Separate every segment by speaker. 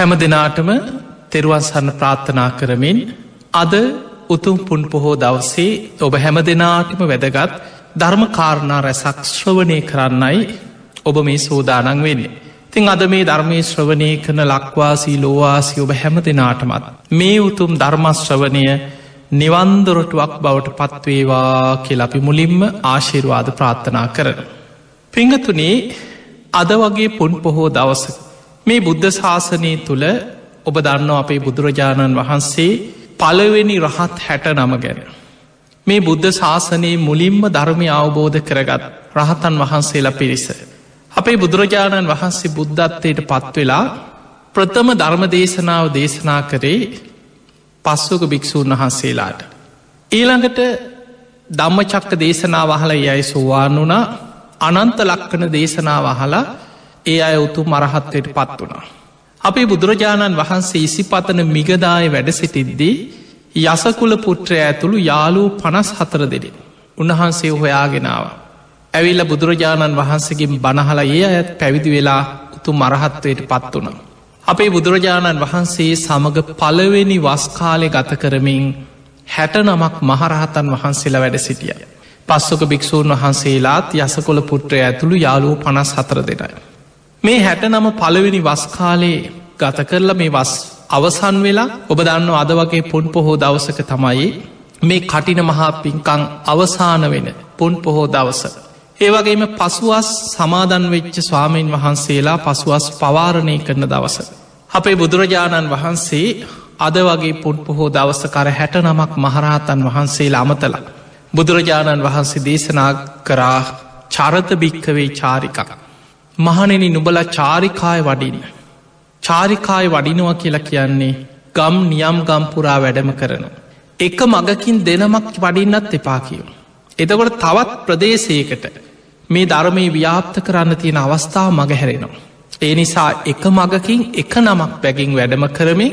Speaker 1: හැම දෙනාටම තෙරුවන් සන්න ප්‍රාර්ථනා කරමින් අද උතුම් පුන් පොහෝ දවසේ ඔබ හැම දෙනාටම වැදගත් ධර්ම කාරණා රැසක් ශ්‍රවණය කරන්නයි ඔබ මේ සූදානන් වෙන්නේ. තිං අද මේ ධර්මය ශ්‍රවණය කරන ලක්වාසී ලෝවාසි ඔබ හැම දෙනාටමත්. මේ උතුම් ධර්මශ්‍රවනය නිවන්දොරටුවක් බවට පත්වේවා කියල අපි මුලින්ම ආශිර්වාද ප්‍රාර්ථනා කරන. පිංහතුනේ අද වගේ පුන් පොහෝ දවස මේ බුද්ධ ශාසනය තුළ ඔබ දන්න අපේ බුදුරජාණන් වහන්සේ පළවෙනි රහත් හැට නම ගැන. මේ බුද්ධ ශාසනයේ මුලින්ම ධර්මය අවබෝධ කරගත් රහතන් වහන්සේලා පිරිස. අපේ බුදුරජාණන් වහන්සේ බුද්ධත්වයට පත්වෙලා ප්‍රථම ධර්ම දේශනාව දේශනා කරේ පස්සුක භික්‍ෂූන් වහන්සේලාට. ඊළඟට දම්ම චක්ක දේශනා වහල යයි සෝවාන් වුණා අනන්ත ලක්කන දේශනා වහලා ඒ අය උතු මරහත්වයට පත් වුණා. අපේ බුදුරජාණන් වහන්සේ ඉසිපතන මිගදාය වැඩ සිටිද්දී යසකුල පුට්‍රය ඇතුළු යාලූ පනස් හතර දෙඩි. උන්වහන්සේ හොයාගෙනාව. ඇවිල්ල බුදුරජාණන් වහන්සේකින් බණහලා ඒ අයත් පැවිදි වෙලා උතු මරහත්වයට පත් වුණා. අපේ බුදුරජාණන් වහන්සේ සමඟ පළවෙනි වස්කාලය ගත කරමින් හැට නමක් මහරහතන් වහන්සේලා වැඩ සිටිය. පස්සක භික්‍ෂූන් වහන්සේලාත් යසකොළ පුට්‍රය ඇතුළු යාලූ පනස් හතර දෙනයි. මේ හැට නම පළවෙනි වස්කාලේ ගත කරලා මේ වස් අවසන් වෙලා ඔබ දන්න අද වගේ පුන් පොහෝ දවසක තමයි මේ කටින මහා පින්කං අවසාන වෙන පුන් පොහෝ දවස. ඒවගේම පසුවස් සමාදන් වෙච්ච ස්වාමීන් වහන්සේලා පසුවස් පවාරණය කරන දවස. අපේ බුදුරජාණන් වහන්සේ අද වගේ පුන් පොහෝ දවස කර හැට නමක් මහරහතන් වහන්සේලා අමතල. බුදුරජාණන් වහන්සේ දේශනා කරා චරත භික්කවේ චාරිකක්. මහනෙන නුබල චාරිකාය වඩින්න. චාරිකාය වඩිනවා කියලා කියන්නේ ගම් නියම් ගම්පුරා වැඩම කරන. එක මගකින් දෙනමක් වඩින්නත් එපා කියව. එතකොට තවත් ප්‍රදේශයකට මේ ධර්මය ව්‍යාප්ත කරන්න තියෙන අවස්ථාව මගහැරෙනවා. ඒ නිසා එක මගකින් එක නමක් බැගින් වැඩම කරමින්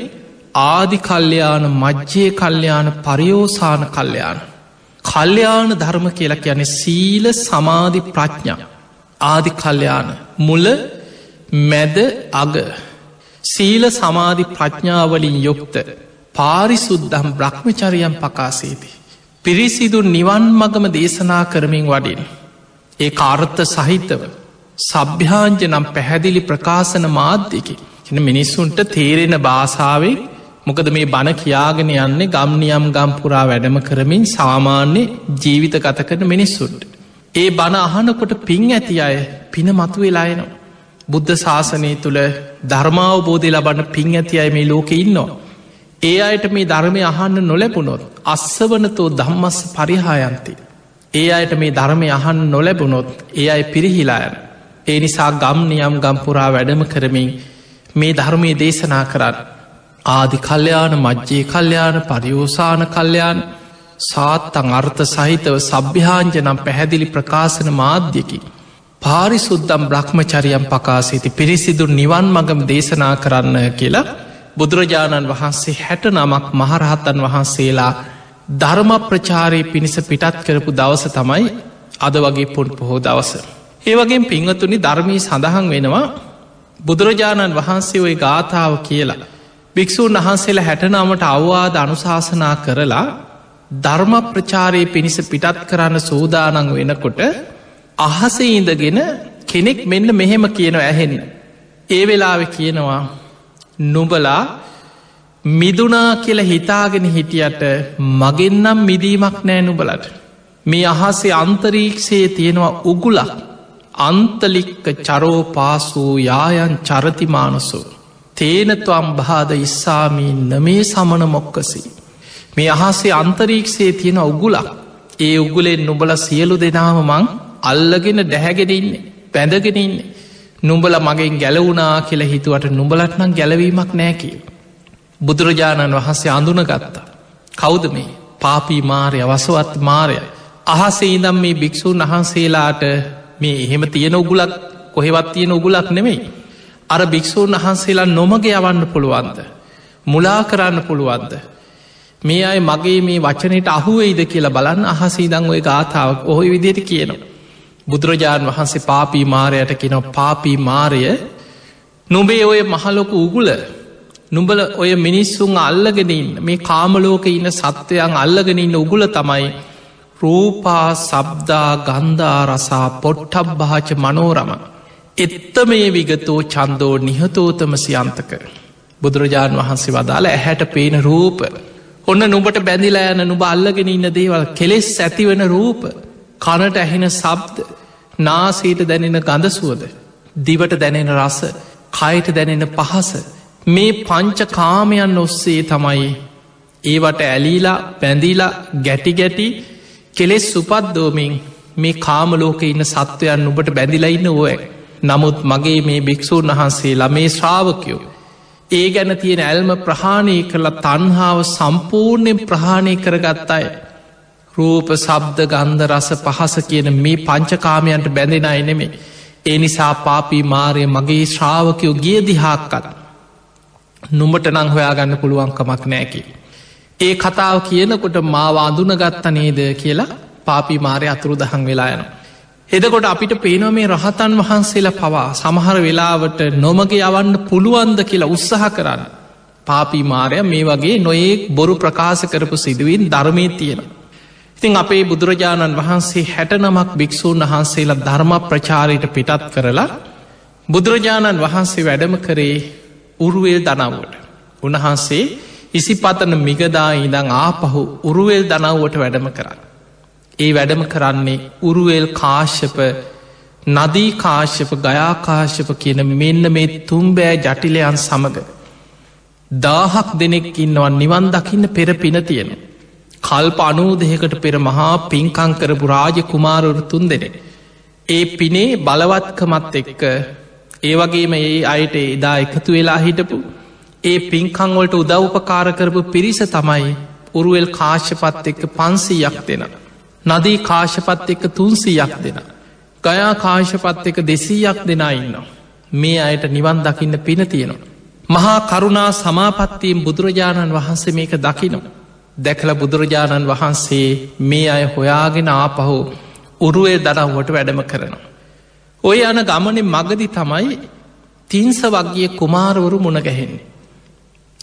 Speaker 1: ආදි කල්්‍යයාන මජ්්‍යය කල්්‍යයාන පරියෝසාන කල්්‍යයාන. කල්්‍යයාන ධර්ම කියලා කියන සීල සමාධි ප්‍රඥා ආදි කල්්‍යයාන මුල මැද අග සීල සමාධි ප්‍රඥාවලින් යුක්ත පාරිසුද්දම් බ්‍රහ්මචරියම් පකාසේති. පිරිසිදු නිවන් මගම දේශනා කරමින් වඩින්. ඒ කාර්ථ සහිතව සභ්‍යාංජ නම් පැහැදිලි ප්‍රකාශන මාධ්‍යකි එන මිනිස්සුන්ට තේරෙන භාසාාවේ මොකද මේ බණ කියාගෙන යන්නේ ගම්නියම් ගම්පුරා වැඩම කරමින් සාමාන්‍ය ජීවිත ගත කරන මිනිස්සුන්ට. ඒ බණ අහනකොට පින් ඇති අය පින මතු වෙලායනවා. බුද්ධ ශාසනය තුළ ධර්මාවබෝධය ලබන්න පින් ඇති අය මේ ලෝක ඉන්නවා. ඒ අයට මේ ධර්මය අහන්න නොලැබුණොත් අස්සවනතෝ දම්මස්ස පරිහායන්ති. ඒ අයට මේ ධර්මය අහන්න නොලැබුණොත් ඒ අයි පිරිහිලායන. ඒ නිසා ගම් නියම් ගම්පුරා වැඩම කරමින් මේ ධර්මය දේශනා කරන්න. ආදි කල්්‍යයාන මජ්්‍යයේ කල්්‍යයාන පරියෝසාන කල්්‍යයාන සාත්තං අර්ථ සහිතව සභ්‍යාංජනම් පැහැදිලි ප්‍රකාශන මාධ්‍යකි. පාරිසුද්දම් බ්‍රහ්මචරියම් පකාසිති පිරිසිදු නිවන් මගම දේශනා කරන්න කියලා බුදුරජාණන් වහන්සේ හැට නමක් මහරහත්තන් වහන්සේලා ධර්ම ප්‍රචාරය පිණිස පිටත් කරපු දවස තමයි අද වගේ පුන් පොහෝ දවස. ඒවගේ පිංහතුනි ධර්මී සඳහන් වෙනවා බුදුරජාණන් වහන්සේ ඔය ගාථාව කියලා. භික්‍ෂූන් වහන්සේලා හැටනමට අවවාද අනුශාසනා කරලා ධර්ම ප්‍රචාරයේ පිණිස පිටත් කරන්න සූදානං වෙනකොට අහස ඉඳගෙන කෙනෙක් මෙන්න මෙහෙම කියනව ඇහෙන්න. ඒ වෙලාවෙ කියනවා නුබලා මිදුනා කියල හිතාගෙන හිටියට මගෙන්නම් මිදීමක් නෑ නුබලට. මේ අහසේ අන්තරීක්ෂයේ තියෙනවා උගුලක් අන්තලික්ක චරෝ පාසූ යායන් චරතිමානසෝ. තේනතුවම් භාද ඉස්සාමී නමේ සමන මොක්කසී. මේ අහසේ අන්තරීක්ෂයේ තියෙන උගුලක් ඒ උගුලෙන් නුබල සියලු දෙනාම මං අල්ලගෙන ඩැහැගෙනඉන්නේ පැඳගෙනඉන්නේ නුඹල මගෙන් ගැලවුනා කියලා හිතුවට නුඹලටනම් ගැලවීමක් නෑකිව. බුදුරජාණන් වහන්සේ අඳුන ගත්තා. කෞද මේ පාපී මාරය වසවත් මාරය. අහසේ ඉදම් මේ භික්‍ෂූන් වහන්සේලාට මේ එහෙම තියෙන උගුලක් කොහෙවත් තියෙන උගුලක් නෙමෙයි. අර භික්‍ෂූන් වහන්සේලා නොමග යවන්න පුළුවන්ද. මුලා කරන්න පුළුවන්ද. මේ අය මගේ මේ වචනයට අහුවයිද කියලා බලන්න අහසීදං ඔය ගාථාවක් ඔහොයි විදියට කියනවා. බුදුරජාණන් වහන්සේ පාපී මාරයට කෙනව පාපී මාරය නොබේ ඔය මහලොක උගුල නුඹල ඔය මිනිස්සුන් අල්ලගෙනන්න මේ කාමලෝක ඉන්න සත්වයන් අල්ලගෙනන්න උගුල තමයි රූපා සබ්දා ගන්ධා රසා පොට්ටබ් භාච මනෝරම. එත්ත මේ විගතෝ චන්දෝ නිහතෝතම සියන්තක. බුදුරජාණන් වහන්සේ වදාළ ඇහැට පේන රූප. ඔන්න නුඹට බැඳිලා යන නුබ අල්ලගෙන ඉන්න දේවල් කෙලෙස් ඇතිවන රූප. කනට ඇහෙන සබ්ද නාසීට දැනෙන ගඳසුවද. දිවට දැනෙන රස කයට දැනෙන පහස. මේ පංච කාමයන් ඔස්සේ තමයි ඒවට ඇලීලා පැඳීලා ගැටි ගැටි කෙලෙස් සුපත්දෝමින් මේ කාමලෝක ඉන්න සත්වයන් නුබට බැඳිලා ඉන්න ඕය. නමුත් මගේ මේ භික්‍ෂූන් වහන්සේලා මේ ශ්‍රාවකයෝ. ඒ ගැන තියෙන ඇල්ම ප්‍රහාණය කරලා තන්හාාව සම්පූර්ණයෙන් ප්‍රහාණය කරගත් අය. රූප සබ්ද ගන්ධ රස පහස කියන මේ පංචකාමයන්ට බැඳෙන අයනෙමේ. ඒ නිසා පාපී මාරය මගේ ශ්‍රාවකයෝ ගිය දිහාක්කත්. නුමට නං හොයාගන්න පුළුවන්කමක් නෑකි. ඒ කතාව කියනකොට මාව අඳුනගත්ත නේද කියලා පාපී මාරය අතුරු දහන් වෙලා යනවා. එදකොට අපිට පේනො මේ රහතන් වහන්සේලා පවා සමහර වෙලාවට නොමගේ යවන්න පුළුවන්ද කියලා උත්සාහ කරන්න. පාපී මාරය මේ වගේ නොයෙක් බොරු ප්‍රකාශ කරපු සිදුවන් ධර්මය තියෙන. ඉතිං අපේ බුදුරජාණන් වහන්සේ හැට නමක් භික්‍ෂූන් වහන්සේලා ධර්ම ප්‍රචාරයට පිටත් කරලා බුදුරජාණන් වහන්සේ වැඩම කරේ උරුවේල් දනව්වට. උන්වහන්සේ ඉසිපතන මිගදා ඉඳං ආපහු උරුවේල් දනව්වට වැඩම කරන්න. ඒ වැඩම කරන්නේ උරුවල් කාශ්‍යප නදී කාශ්‍යප ගයාකාශ්‍යප කියන මෙන්න මේ තුම්බෑ ජටිලයන් සමඟ. දාහක් දෙනෙක් ඉන්නවා නිවන් දකින්න පෙර පින තියෙන. කල්ප අනූදයකට පෙර මහා පින්කංකරපු රාජ කුමාරුරු තුන් දෙනෙ. ඒ පිනේ බලවත්කමත් එක්ක ඒවගේම ඒ අයට එදා එකතු වෙලා හිටපු ඒ පින්කංවලට උදව්පකාර කරපු පිරිස තමයි උරුවල් කාශ්‍යපත් එක්ක පන්සීයක් දෙෙනවා. නදී කාශපත් එක තුන්සීයක් දෙෙන. ගයා කාශපත් එක දෙසීයක් දෙනා ඉන්නවා. මේ අයට නිවන් දකින්න පින තියෙනවා. මහා කරුණා සමාපත්තියෙන් බුදුරජාණන් වහන්සේ මේක දකිනවා. දැකල බුදුරජාණන් වහන්සේ මේ අය හොයාගෙන ආපහු උරුවේ දරව්වට වැඩම කරනවා. ඔය යන ගමනෙ මගදි තමයි තිංස වගේ කුමාරවරු මුණගැහෙන්නේ.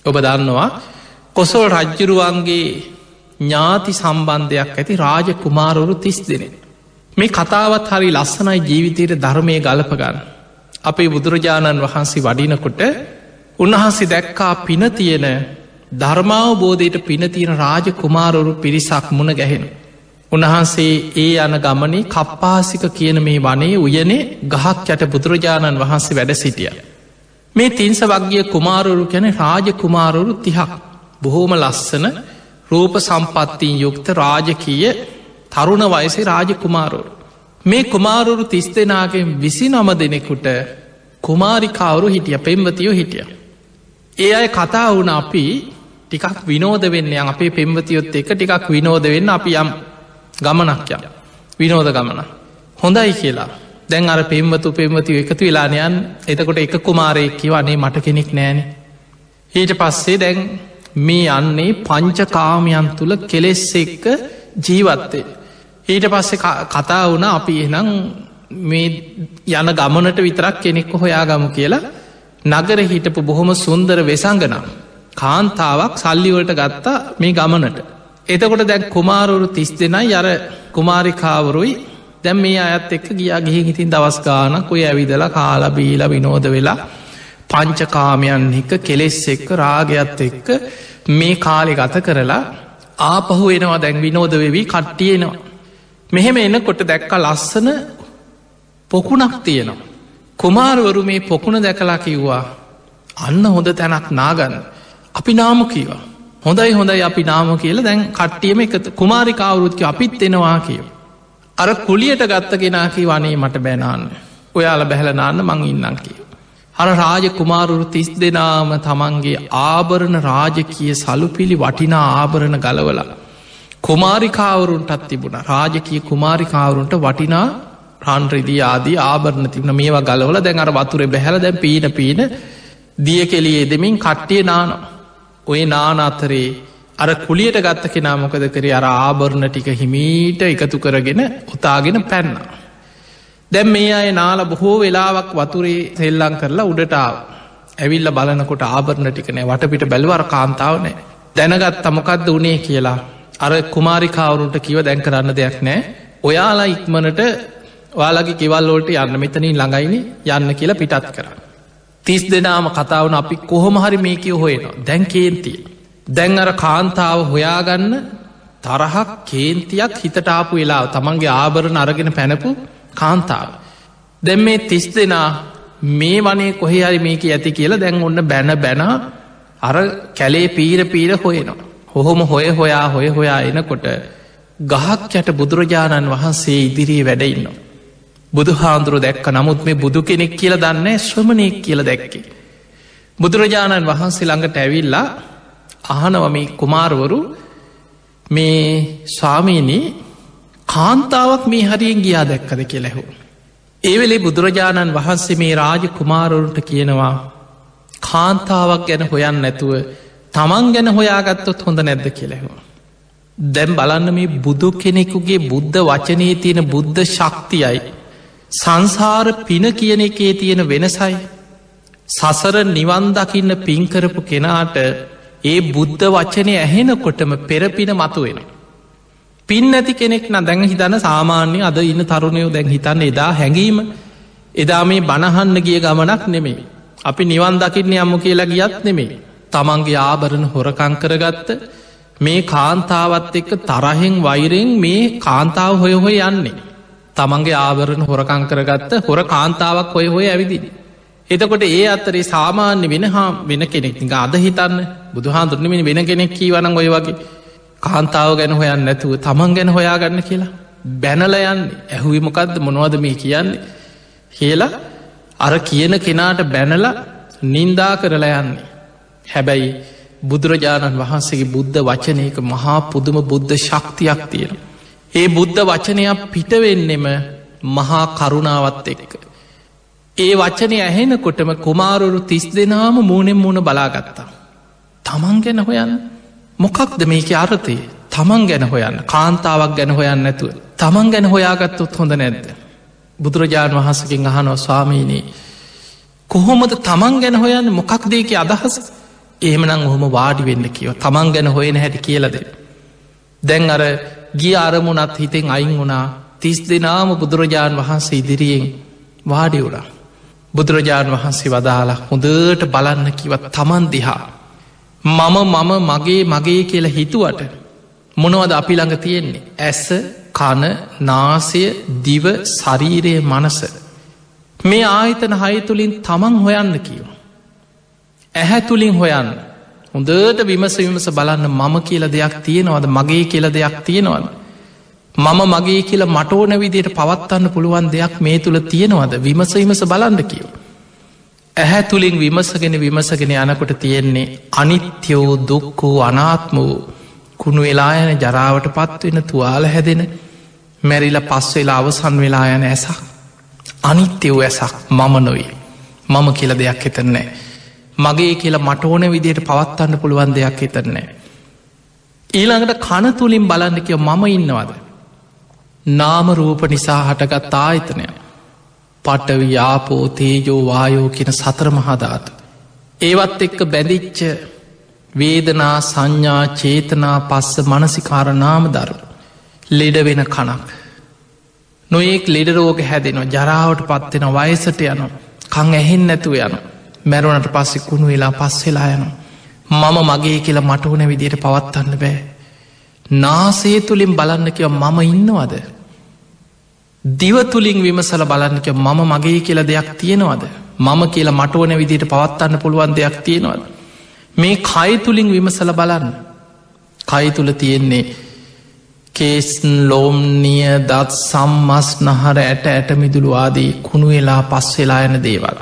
Speaker 1: ඔබ දන්නවා කොසොල් රජ්ජුරුවන්ගේ ඥාති සම්බන්ධයක් ඇති රාජ කුමාරවරු තිස් දෙනෙ. මේ කතාවත් හරි ලස්සනයි ජීවිතයට ධර්මය ගලපගන්න. අපේ බුදුරජාණන් වහන්සේ වඩිනකොට උන්වහන්සේ දැක්කා පින තියෙන ධර්මාවබෝධයට පිනතියෙන රාජ කුමාරවරු පිරිසක් මුණ ගැහෙන. උන්වහන්සේ ඒ යන ගමනේ කප්පාසික කියන මේ වනේ උයනේ ගහක් යට බුදුරජාණන් වහන්සේ වැඩ සිටිය. මේ තිංස වගේ කුමාරවරු කැන රාජ කුමාරවරු තිහක් බොහෝම ලස්සන රූප සම්පත්තිීන් යුක්ත රාජකීය තරුණ වයසේ රාජකුමාරුවරු. මේ කුමාරුරු තිස් දෙනාගෙන් විසි නම දෙනෙකුට කුමාරිකාවරු හිටිය පෙම්වතියෝ හිටිය. ඒ අය කතා වුණ අපි ටිකක් විනෝද වෙන්න අපේ පෙම්වතියොත් එක ටිකක් විනෝද වෙන්න අපි යම් ගමනක්ය විනෝද ගමන. හොඳයි කියලා දැන් අර පෙම්වතු පෙම්වතිය එකතු වෙලානයන් එතකොට එක කුමාරයෙක් කිවන්නේ මට කෙනෙක් නෑන. ඊට පස්සේ දැන් මේ යන්නේ පංචකාමයන් තුළ කෙලෙස් එක්ක ජීවත්තේ. ඊට පස්සෙ කතා වුණ අපි එනම් මේ යන ගමනට විතරක් කෙනෙක්ක හොයාගමු කියලා නගර හිටපු බොහොම සුන්දර වෙසංගනම්. කාන්තාවක් සල්ලිවලට ගත්තා මේ ගමනට. එතකොට දැක් කුමාරුරු තිස් දෙනයි යර කුමාරිකාවරුයි දැම් මේ අයත් එක්ක ගියා ගිහි හිතින් දවස් ගානක් ඔය ඇවිදලා කාලා බීල විනෝද වෙලා පංචකාමයන් එක කෙලෙස් එක්ක රාගයක්ත් එක්ක මේ කාලෙ ගත කරලා ආපහු එනවා දැන් විනෝද වෙවී කට්ටියනවා. මෙහෙම එන්නකොට දැක්ක ලස්සන පොකුණක් තියෙනවා. කුමාරවරු මේ පොකුණ දැකලා කිව්වා අන්න හොඳ තැනක් නාගන්න. අපි නාම කීවා. හොඳයි හොඳයි අපි නාම කියල දැන් කට්ටියම එක කුමාරිකාවරුත්ක අපිත් එනවා කියව. අර කුලියට ගත්ත ගෙනාකි වනේ මට බැනාන්න. ඔයාල බැහල නාන්න මං ඉන්නම් කිය. අර රාජ කුමාරුරු තිස් දෙනාම තමන්ගේ ආභරණ රාජකිය සලුපිලි වටිනා ආභරණ ගලවල. කුමාරිකාවරුන්ටත් තිබුණ රාජකය කුමාරිකාවරුන්ට වටිනා රන්රිදී ආදී ආභරණ තිබන මේවා ගලවල දැන් අර වතුරේ බැහල දැන් පීන පීන දිය කෙලියේ දෙමින් කට්ටිය නාන ඔය නාන අතරේ අර කුලියට ගත්ත කෙනා මොකද කරේ අර ආභරණ ටික හිමීට එකතු කරගෙන උතාගෙන පැන්නා. දැම් මේ අය නාල බොහෝ වෙලාවක් වතුරේ සෙල්ලං කරලා උඩටාව. ඇවිල්ල බලනකොට ආභරණ ටිකනෑ වටපිට බැලවර කාන්තාව නෑ දැනගත් තමොකක්ද වනේ කියලා අර කුමාරිකාවරුන්ට කිව දැන් කරන්න දෙයක් නෑ ඔයාලා ඉක්මනට වාලගේ කිවල්ලෝට යන්න මෙතනින් ළඟයිනි යන්න කියලා පිටත් කර. තිස් දෙනාම කතාවන අපි කොහොම හරි මේකව හොයනවා දැන් කේන්තිය. දැන් අර කාන්තාව හොයාගන්න තරහක් කේන්තියක් හිතට ආපු වෙලා තමන්ගේ ආභරණ අරගෙන පැනපු කාන්තාව. දැම් මේ තිස් දෙනා මේ වනේ කොහෙ හරි මේක ඇති කියලා දැන් ඔන්න බැන බැන අර කැලේ පීර පීර හොයනවා. හොහොම හොය හොයා හොය හොයා එනකොට ගහක් යට බුදුරජාණන් වහන්සේ ඉදිරියේ වැඩඉන්නවා. බුදු හාන්දුරුව දැක්ක නමුත් මේ බුදු කෙනෙක් කියල දන්න ශ්‍රමණයෙක් කියල දැක්කේ. බුදුරජාණන් වහන්සේ ළඟට ඇවිල්ලා අහනව මේ කුමාරවරු මේ ස්වාමීනී කාන්තාවක් මේ හරියෙන් ගියා දැක්කද කියලැහු. ඒවෙලේ බුදුරජාණන් වහන්සේ මේ රාජ කුමාරවරුන්ට කියනවා කාන්තාවක් ගැන හොයන් නැතුව තමන් ගැන හොයාගත්තොත් හොඳ නැද්ද කියලෙහවා. දැම් බලන්න මේ බුදු කෙනෙකුගේ බුද්ධ වචනයේ තියෙන බුද්ධ ශක්තියයි සංසාර පින කියන එකේ තියෙන වෙනසයි. සසර නිවන් දකින්න පින්කරපු කෙනාට ඒ බුද්ධ වචනය ඇහෙනකොටම පෙරපින මතුවෙන. පින් නැති කෙනෙක් න දැන් හිතන්න සාමාන්‍ය අද ඉන්න තරුණයෝ දැන් හිතන්න එදා හැඟීම එදා මේ බණහන්න ගිය ගමනක් නෙමෙයි. අපි නිවන් දකින්න යම්ම කියලා ගියත් නෙමෙයි. තමන්ගේ ආභරණ හොරකංකරගත්ත මේ කාන්තාවත් එක්ක තරහෙන් වෛරෙන් මේ කාන්තාව හොය හොය යන්නේ. තමන්ගේ ආවරණ හොරකං කරගත්ත හොර කාන්තාවක් හොය හොය ඇවිදින. එතකොට ඒ අත්තරේ සාමාන්‍ය වෙන හා වෙන කෙනෙක් නික අද හිතන්න බුදුහාන්දුරනමිනි වෙන කෙනෙක් කීවන ඔය වගේ කාන්තාව ගැන හොයන්න නැතුව තමන් ගැන හොයාගන්න කියලා බැනලයන් ඇහුවි මොකක්ද මොනවද මේ කියන්නේ කියලා අර කියන කෙනාට බැනල නින්දා කරලා යන්නේ. හැබැයි බුදුරජාණන් වහන්සේගේ බුද්ධ වචනයක මහා පුදුම බුද්ධ ශක්තියක් තියෙන. ඒ බුද්ධ වචනයක් පිටවෙන්නෙම මහා කරුණාවත් එක්ක. ඒ වචනය ඇහෙනකොටම කුමාරුරු තිස් දෙනාම මූුණෙන් මූුණ බලාගත්තා. තමන් ගැන හොයන්න මොකක්ද මේක අරතය තමන් ගැන හොයන්න කාන්තාවක් ගැන හොයන්න නැතුව තමන් ගැන හොයාගත්තොත් හොඳ නැද්ද. බුදුරජාණන් වහන්සකින් අහනෝ ස්වාමීනී කොහොමද තමන් ගැන හොයන්න මොකක් දේක අදහස ඒමනං ඔහොම වාඩි වෙන්න කියව තමන් ගැන හොයන හැටි කියලද. දැන් අර ගිය අරමුණත් හිතෙන් අයින් වුණා තිස් දෙනාම බුදුරජාණන් වහන්සේ ඉදිරියෙන් වාඩි වුණා. බුදුරජාණන් වහන්සේ වදාලා හොඳට බලන්න කිවත් තමන් දිහා. මම මම මගේ මගේ කියලා හිතුවට මොනවද අපි ළඟ තියෙන්නේ. ඇස කන නාසය දිව ශරීරය මනස. මේ ආයතන හය තුළින් තමන් හොයන්න කියව. ඇහැ තුළින් හොයන්න හොඳට විමස විමස බලන්න මම කියල දෙයක් තියෙනවද මගේ කියල දෙයක් තියෙනවද. මම මගේ කියල මටෝන විදියට පවත්වන්න පුළුවන් දෙයක් මේ තුළ තියෙනවද විමස විමස බලන්න කියව. ඇහැ තුළින් විමසගෙන විමසගෙන යනකොට තියෙන්නේ අනිත්‍යවෝ දුක්කෝ අනාත්ම වූ කුණු වෙලායන ජරාවට පත්වෙන තුවාල හැදෙන මැරිල පස් වෙලා අවසන් වෙලා යන ඇසක් අනිත්‍යවෝ ඇසක් මම නොයි මම කියල දෙයක් හිතන්නේ මගේ කියලා මට ඕන විදියට පවත්වන්න පුළුවන් දෙයක් හිතරනෑ. ඊළඟට කන තුළින් බලන්නකව මම ඉන්නවද. නාම රූප නිසා හටගත් ආයතනය. පටවි යාපෝ තේජෝ වායෝ කියන සතර මහදාතු. ඒවත් එක්ක බැඳිච්ච වේදනා සංඥා චේතනා පස්ස මනසිකාර නාම දරු. ලෙඩ වෙන කනක්. නොයෙක් ලෙඩරෝග හැදෙනවා ජරාවට පත්වෙන වයසට යනු කං ඇහෙන් නැතුව යනවා. මැරුණට පස්සෙ කුණු වෙලා පස් වෙලා යනු. මම මගේ කියලා මට ඕන විදියට පවත්වන්න බෑ. නාසේ තුළින් බලන්නකව මම ඉන්නවද. දිව තුළින් විමසල බලන්නක මම මගේ කියලා දෙයක් තියෙනවද. මම කියලා මට ඕන විදියට පවත්වන්න පුළුවන් දෙයක් තියෙනවද. මේ කයි තුළින් විමසල බලන්න. කයි තුළ තියෙන්නේ කේස්න් ලෝම්නිය දත් සම්මස් නහර ඇට ඇට මිදුළු ආදී කුණු වෙලා පස් වෙලා යන දේවල්.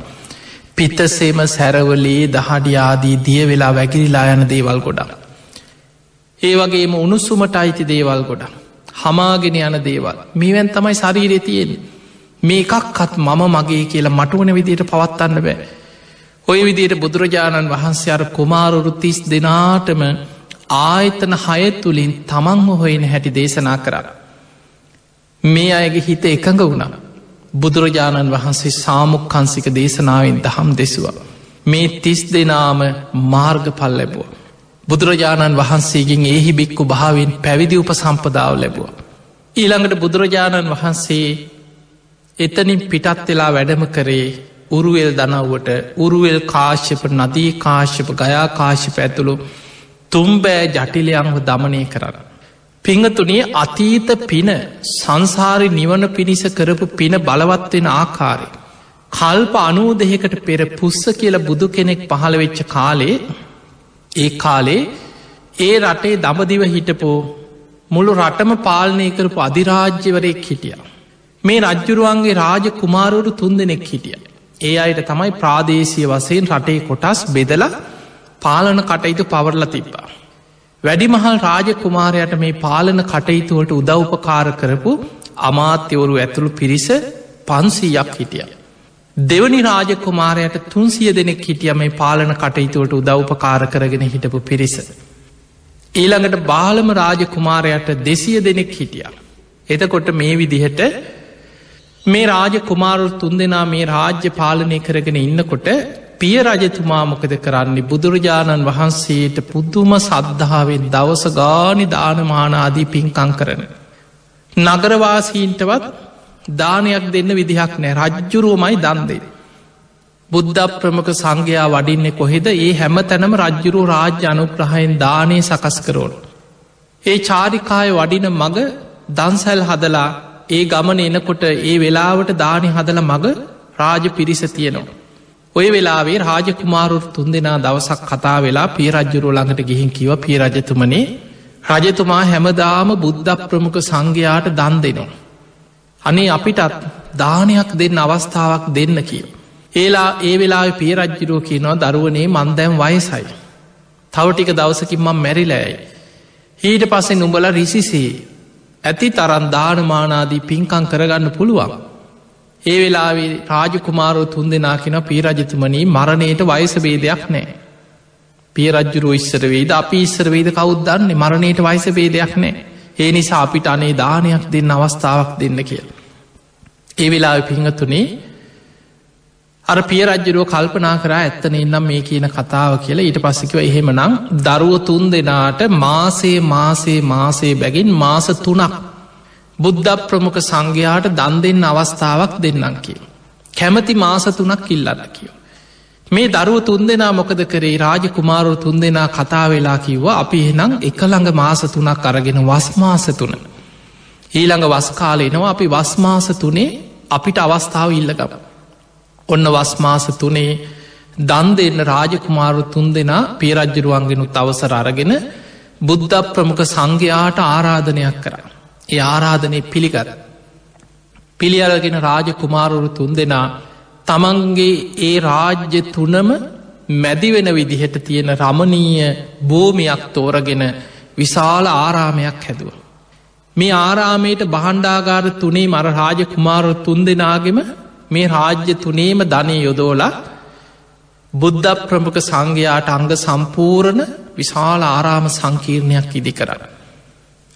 Speaker 1: පිත්තසේම සැරවලේ දහඩියාදී දිය වෙලා වැකිරිලා යන දේවල් ගොඩක්. ඒ වගේම උණුස්සුමට අයිති දේවල් ගොඩ. හමාගෙන යන දේවල් මේවැන් තමයි ශරීරය තියෙන් මේ එකක්කත් මම මගේ කියලා මටුවන විදියට පවත්වන්න බෑ. ඔය විදියට බුදුරජාණන් වහන්සේ අර කුමාරුරු තිස් දෙනාටම ආයතන හය තුළින් තමන්හ හොයෙන හැටි දේශනා කරන්න. මේ අයගේ හිත එකඟ වුණා. බුදුරජාණන් වහන්සේ සාමුක්කන්සික දේශනාවෙන් දහම් දෙසවා. මේ තිස් දෙනාම මාර්ග පල් ලැබුව. බුදුරජාණන් වහන්සේගෙන් ඒහි බික්කු භාවෙන් පැවිදි උප සම්පදාව ලැබුව. ඊළඟට බුදුරජාණන් වහන්සේ එතනින් පිටත් වෙලා වැඩම කරේ උරුවෙල් දනව්වට උරුවෙල් කාශ්‍යප නදී කාශ්‍යප ගයා කාශ්‍යප ඇතුළු තුම්බෑ ජටිලයංව දමනය කරන්න. පිංහතුනේ අතීත පින සංසාරි නිවන පිණිස කරපු පින බලවත්වෙන ආකාරය. කල්ප අනූ දෙහෙකට පෙර පුස්ස කියල බුදු කෙනෙක් පහළ වෙච්ච කාලේ ඒ කාලේ ඒ රටේ දමදිව හිටපෝ මුළු රටම පාලනය කරපු අධිරාජ්‍යවරයෙක් හිටිය. මේ රජ්ජුරුවන්ගේ රාජ කුමාරුවරු තුන් දෙනෙක් හිටිය. ඒ අයට තමයි ප්‍රාදේශය වසයෙන් රටේ කොටස් බෙදල පාලන කටයුතු පවරල තිබ්බා. වැඩිමහල් රාජ කුමාරයට මේ පාලන කටයුතුවට උදව්පකාර කරපු අමාත්‍යවරු ඇතුළු පිරිස පන්සීයක් හිටිය. දෙවනි රාජකුමාරයට තුන්සිය දෙනෙක් හිටිය මේ පාලන කටයුතුවට උදව්පකාර කරගෙන හිටපු පිරිස. ඊළඟට බාලම රාජකුමාරයට දෙසිය දෙනෙක් හිටිය. එතකොට මේ විදිහට මේ රාජ කුමාරු තුන් දෙනා මේ රාජ්‍ය පාලනය කරගෙන ඉන්නකොට පිය රජතුමා මොකද කරන්නේ බුදුරජාණන් වහන්සේට පුද්දුම සද්ධාවෙන් දවස ගානි දානමානාදී පින්කං කරන. නගරවාසීන්ටවත් දානයක් දෙන්න විදිහක් නෑ රජ්ජුරුවමයි දන්දේ. බුද්ධ ප්‍රමක සංඝයා වඩින්නේ කොහෙද ඒ හැම තැනම රජ්ජුරු රාජ්‍ය අනුග්‍රහයෙන් දානය සකස් කරෝල්. ඒ චාරිකාය වඩින මග දන්සැල් හදලා ඒ ගමන එනකොට ඒ වෙලාවට දානි හදල මග රාජ පිරිස තියෙනවා. ඔය වෙලාවේ රාජකුමාරුත් තුන් දෙනා දවසක් කතා වෙලා පිය රජ්ජුරුව ළඟට ගිහින් කිව පිය රජතුමනේ රජතුමා හැමදාම බුද්ධ ප්‍රමුඛ සංඝයාට දන් දෙනවා. අනේ අපිටත් දානයක් දෙන්න අවස්ථාවක් දෙන්න කියව. ඒලා ඒ වෙලා පිය රජ්ජිරුව කියනවා දරුවනේ මන්දැම් වයසයි. තවටික දවසකින්ම මැරිලෑයි. ඊට පස්සෙ නුඹල රිසිසේ ඇති තරන් දානමානාදී පින්කං කරගන්න පුළුවන්. ඒ වෙලාවේ රාජකුමාරෝ තුන් දෙනා කෙන පීරජතුමනී මරණයට වයස බේදයක් නෑ. පියරජ්ජුරුව ඉස්සර වේද අපි ඉස්සර වේද කවුද්දන්නේ මරණයට වයස බේදයක් නෑ. ඒ නිසා අපිට අනේ දානයක් දෙන්න අවස්ථාවක් දෙන්න කියල. ඒ වෙලා පිංහතුනේ අර පියරජ්ජරුව කල්පනා කර ඇත්තන එන්නම් මේ කියන කතාව කියලා ඊට පස්සිකව එහෙම නම් දරුව තුන් දෙනාට මාසේ මාසේ මාසේ බැගින් මාස තුනක් බුද්ධ ප්‍රමුඛ සංඝයාට දන් දෙන්න අවස්ථාවක් දෙන්නම් කිය. කැමති මාස තුනක් ඉල්ලන්න කියව. මේ දරුව තුන් දෙනා මොකද කරේ රාජ කුමාරු තුන් දෙනා කතා වෙලා කිව්වා අපි එනම් එකළඟ මාස තුනක් අරගෙන වස්මාස තුන. ඊළඟ වස්කාලෙනවා අපි වස්මාස තුනේ අපිට අවස්ථාව ඉල්ලගම. ඔන්න වස්මාස තුනේ දන් දෙන්න රාජකුමාරු තුන් දෙනා පියරජ්ජරුවන්ගෙනුත් අවසර අරගෙන බුද්ධ ප්‍රමුඛ සංඝයාට ආරාධනයක් කරන්න. ඒ ආරාධනය පිළිගර. පිළියරගෙන රාජකුමාරුරු තුන් දෙනා තමන්ගේ ඒ රාජ්‍ය තුනම මැදිවෙන විදිහට තියෙන රමණීය භූමියක් තෝරගෙන විශාල ආරාමයක් හැදුව. මේ ආරාමයට බහන්්ඩාගාර තුනේ මර රාජ කුමාරු තුන් දෙනාගෙම මේ රාජ්‍ය තුනේම ධනය යොදෝලා බුද්ධ ප්‍රමුඛ සංඝයාට අංග සම්පූර්ණ විශාල ආරාම සංකීර්ණයක් ඉදි කරන්න.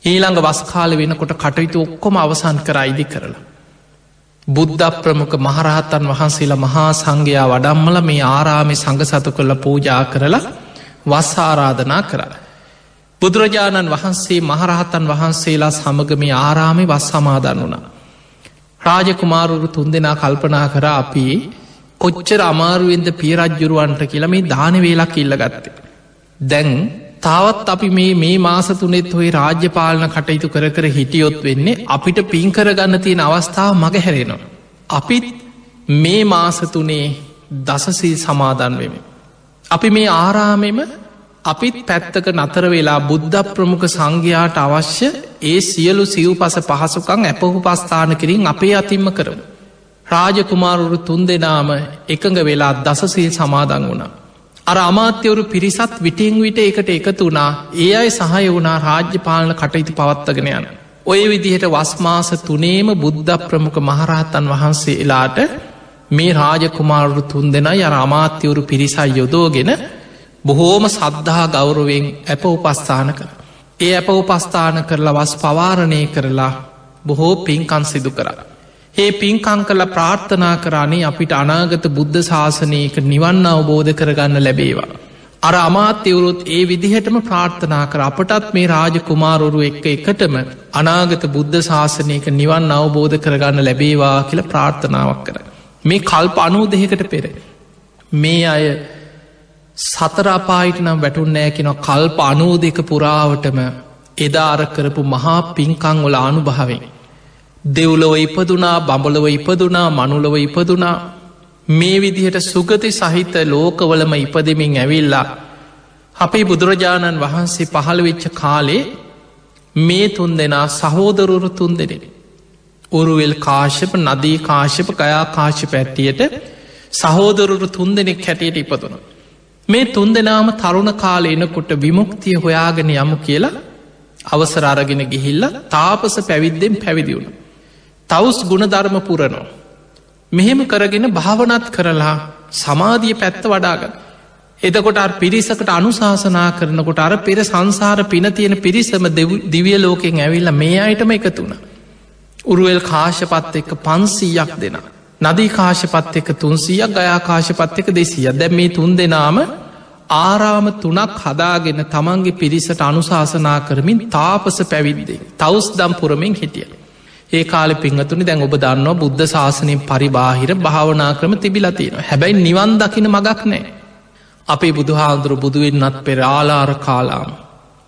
Speaker 1: ඊළඟ වස්කාල වෙනකොට කටයුතු ඔක්කොම අවසන් කර අයිදි කරලා. බුද්ධ ප්‍රමුඛ මහරහත්තන් වහන්සේලා මහා සංඝයා වඩම්මල මේ ආරාමි සඟ සතු කරල පූජා කරලා වස් ආරාධනා කරන්න. බුදුරජාණන් වහන්සේ මහරහතන් වහන්සේලා සමග මේ ආරාමි වස් සමාදන් වුණා. රාජකුමාරුරු තුන් දෙනා කල්පනා කර අපි කොච්චර අමාරුවෙන්ද පියරජ්ජුරුවන්ට කියල මේ දාන වේලක් ඉල්ල ගත්තේ. දැන් තාවත් අපි මේ මේ මාස තුනෙත් හොයි රාජ්‍ය පාලන කටයුතු කර කර හිටියොත් වෙන්නේ අපිට පින් කරගන්න තියෙන අවස්ථාව මග හැරෙනවා. අපිත් මේ මාස තුනේ දසසිල් සමාදන් වෙමි. අපි මේ ආරාමෙම අපිත් පැත්තක නතර වෙලා බුද්ධ ප්‍රමුඛ සංඝයාට අවශ්‍ය ඒ සියලු සිව් පස පහසුකං ඇපහු පස්ථාන කිරින් අපේ අතිම්ම කරමු. රාජකුමාරුරු තුන් දෙනාම එකඟ වෙලා දසසිල් සමාදන් වුණා. අර අමාත්‍යවරු පිරිසත් විටිං විට එකට එකතු වුණා ඒ අයි සහය වුණා රාජ්‍ය පාලන කටයුතු පවත්තගෙන යන. ඔය විදිහට වස්මාස තුනේම බුද්ධ ප්‍රමුඛ මහරහතන් වහන්සේ එලාට මේ රාජකුමාරු තුන් දෙෙන යර අමාත්‍යවරු පිරිසයි යොදෝගෙන බොහෝම සද්ධහා ගෞරුවෙන් ඇප උපස්ථාන කර. ඒ ඇප උපස්ථාන කරලා වස් පවාරණය කරලා බොහෝ පින්කන් සිදු කර. ඒ පින්කං කල ප්‍රාර්ථනා කරන්නේ අපිට අනාගත බුද්ධ ශාසනයක නිවන්න අවබෝධ කරගන්න ලැබේවා. අර අමාත්‍යවරුත් ඒ විදිහටම ප්‍රාර්ථනා කර අපටත් මේ රාජ කුමාරුරු එක්ක එකටම අනාගත බුද්ධ ශාසනයක නිවන් අවබෝධ කරගන්න ලැබේවා කියල ප්‍රාර්ථනාවක් කර. මේ කල්ප අනූ දෙකට පෙර. මේ අය සතරාපායිට නම් වැටුන්නෑ කෙන කල්ප අනූ දෙක පුරාවටම එදාර කරපු මහා පින්කං වල අනුභාවෙන්. දෙව්ලොව ඉපදුනා බඹලව ඉපදුනා මනුලව ඉපදුනා මේ විදිහට සුගති සහිත ලෝකවලම ඉපදමින් ඇවිල්ලා අපේ බුදුරජාණන් වහන්සේ පහළ වෙච්ච කාලේ මේ තුන් දෙනා සහෝදරුරු තුන් දෙනෙන. උරුවෙල් කාශ්‍යප නදී කාශ්‍යප කයා කාශ්‍ය පැත්තියට සහෝදරුරු තුන් දෙනෙක් හැටියට ඉපතුන. මේ තුන් දෙනාම තරුණ කාල එනකොට විමුක්තිය හොයාගෙන යමු කියලා අවසර අරගෙන ගිහිල්ල තාපස පැවිද්දෙන් පැවිදිවුණ. තවස් ගුණධර්ම පුරනවා. මෙහෙම කරගෙන භාවනත් කරලා සමාධිය පැත්ත වඩාගත්. එතකොට පිරිසකට අනුශාසනා කරනකොට අර පෙර සංසාර පින තියෙන පිරිසම දිවිය ලෝකෙන් ඇවිල්ල මේ අයටම එකතුුණ. උරුවල් කාශපත් එක්ක පන්සීයක් දෙෙන. නදී කාශපත් එක තුන්සියක් ගයාකාශපත් එක දෙසිය දැ මේ තුන් දෙනාම ආරාම තුනක් හදාගෙන තමන්ගේ පිරිසට අනුශාසනා කරමින් තාපස පැවිද්දේ තවස් දම් පුරමින් හිටිය. ඒ කාල පිංහතුනි දැන් ඔබ දන්නවා බුද්ධ ශාසනයෙන් පරිබාහිර භාවනා ක්‍රම තිබිලතියෙන හැබැයි නිවන් දකින මගක් නෑ. අපේ බුදුහාන්දුරු බුදුවෙන්නත් පෙර ආලාර කාලාම.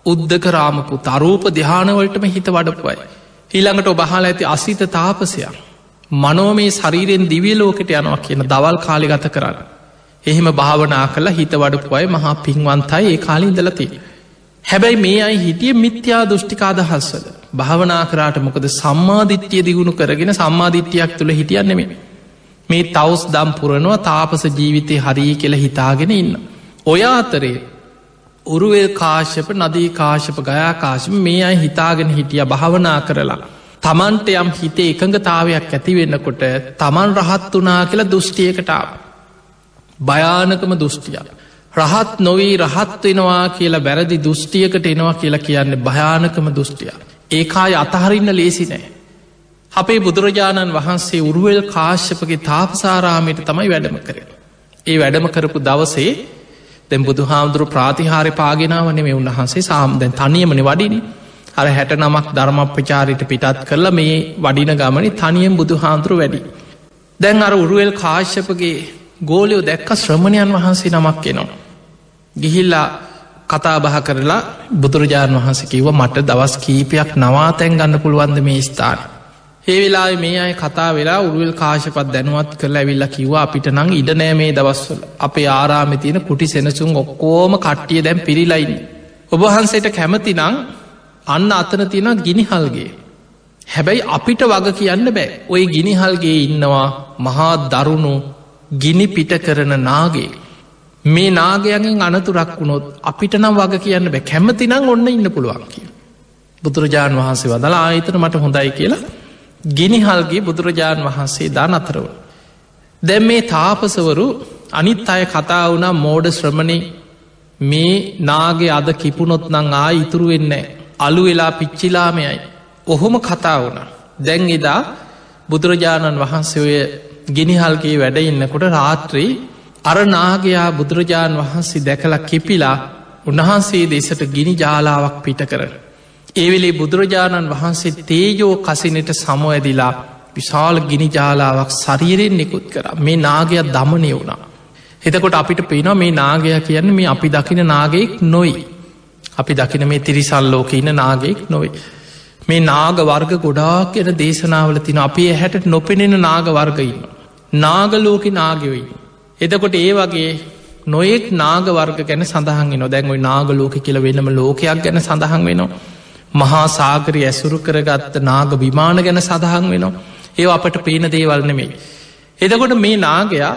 Speaker 1: උද්ධක රාමපු තරූප දෙහානවලටම හිත වඩපුයි. ඊළඟට ඔබහල ඇති අසිත තාපසයක්. මනෝමේ ශරීරයෙන් දිවියලෝකට යනවා කියන දවල් කාලි ගත කරන්න. එහෙම භාවනා කළ හිත වඩපුයි මහා පින්වන්තයි ඒ කාලින් දලතිී. හැබැයි මේ අයි හිටිය මිත්‍යා දෘෂ්ටිකාදහස්සල භාවනා කරාට මොකද සම්මාධිත්‍යය දියුණු කරගෙන සම්මාධිත්‍යයක් තුළ හිටියන්නෙම මේ තවස් දම් පුරනවා තාපස ජීවිතය හරී කියල හිතාගෙන ඉන්න. ඔය අතරේ උරුවල් කාශ්‍යප නදී කාශප ගයා කාශම මේ අයි හිතාගෙන හිටිය භාවනා කරලා. තමන්ට යම් හිතේ එකඟතාවයක් ඇතිවෙන්නකොට තමන් රහත් වනා කියලා දෘෂ්ටියකටාව. භයානකම දෘෂ්ටියක්. රහත් නොවී රහත් වෙනවා කියලා බැරදි දෘෂ්ටියකට එනවා කියලා කියන්න භයානකම දෘෂ්ටිය. ඒකාය අතහරින්න ලේසි නෑ. අපේ බුදුරජාණන් වහන්සේ උරුවල් කාශ්‍යපගේ තාපසාරාමයට තමයි වැඩම කර. ඒ වැඩම කරපු දවසේ දැ බුදු හාමුදුරු ප්‍රාතිහාරය පාගෙනාවන මේ උන්වහන්සේ සාම්දැන් තනියමන වඩිනි අර හැට නමක් ධර්මප්‍රචාරිට පිටත් කරලා මේ වඩින ගමනි තනියම් බුදු හාන්දුරු වැඩි. දැන් අර උරුවල් කාශ්‍යපගේ ගෝලයෝ දැක්ක ශ්‍රමණයන් වහන්සේ නමක් එනවා. ගිහිල්ලා කතා බහ කරලා බුදුරජාණන් වහන්ස කිව මට දවස් කීපයක් නවාතැන් ගන්න පුළුවන්ද මේ ස්ථාන. ඒ වෙලා මේ අය කතා වෙලා උරුවල් කාශපත් දැනුවත් කරල ඇවිල්ල කිව්වා අපිට නං ඉඩ නෑ මේ දවස්වල අපේ ආරාමි තියෙන කුටි සෙනසුන් ඔක්කෝම කට්ටිය දැම් පිරිලයින්න. ඔබහන්සේට කැමති නං අන්න අතන තියෙන ගිනිහල්ගේ. හැබැයි අපිට වග කියන්න බෑ ඔය ගිනිහල්ගේ ඉන්නවා මහා දරුණු ගිනි පිට කරන නාගේ. මේ නාගයගෙන් අනතුරක් වුණොත් අපිට නම් වග කියන්න බෑ කැමතිනම් ඔන්න ඉන්න පුළුවන් කිය. බුදුරජාණන් වහන්සේ වදලා ආයතන මට හොඳයි කියලා ගිනිහල්ගේ බුදුරජාණන් වහන්සේ දා අතරව. දැම් මේ තාපසවරු අනිත් අය කතා වුණා මෝඩ ශ්‍රමණි මේ නාගේ අද කිපුණොත් නං ආ ඉතුරු වෙන්න අලු වෙලා පිච්චිලාමයයි. ඔහොම කතා වුණ. දැන් එදා බුදුරජාණන් වහන්සේ ඔය ගිනිහල්ගේ වැඩ ඉන්නකොට රාත්‍රී අරනාගයා බුදුරජාණන් වහන්සේ දැකලා කිපිලා උන්වහන්සේ දෙසට ගිනි ජාලාවක් පිට කර. ඒවෙලේ බුදුරජාණන් වහන්සේ තේජෝ කසිනට සමෝඇදිලා විශාල ගිනි ජාලාවක් සරීරයෙන් නිකුත් කර මේ නාගයක් දමනය වුණා. එතකොට අපිට පේනවා මේ නාගය කියන්න මේ අපි දකින නාගෙක් නොයි. අපි දකින මේ තිරිසල්ලෝක ඉන්න නාගෙක් නොයි. මේ නාග වර්ග ගොඩාක් එන දේශනාවල තින අපි හැට නොපෙනෙන නාග වර්ගඉන්න. නාගලෝක නාගවයි. එතකොට ඒ වගේ නොයෙක් නාගවර්ග ගැන සඳහන් නොදැන්ව නාගලෝක කියල වෙනම ලෝකයක් ගැන සඳහන් වෙනවා. මහා සාගරය ඇසුරු කරගත්ත නාග විමාන ගැන සඳහන් වෙනවා. ඒ අපට පේන දේවල් නෙමෙයි. එදකොට මේ නාගයා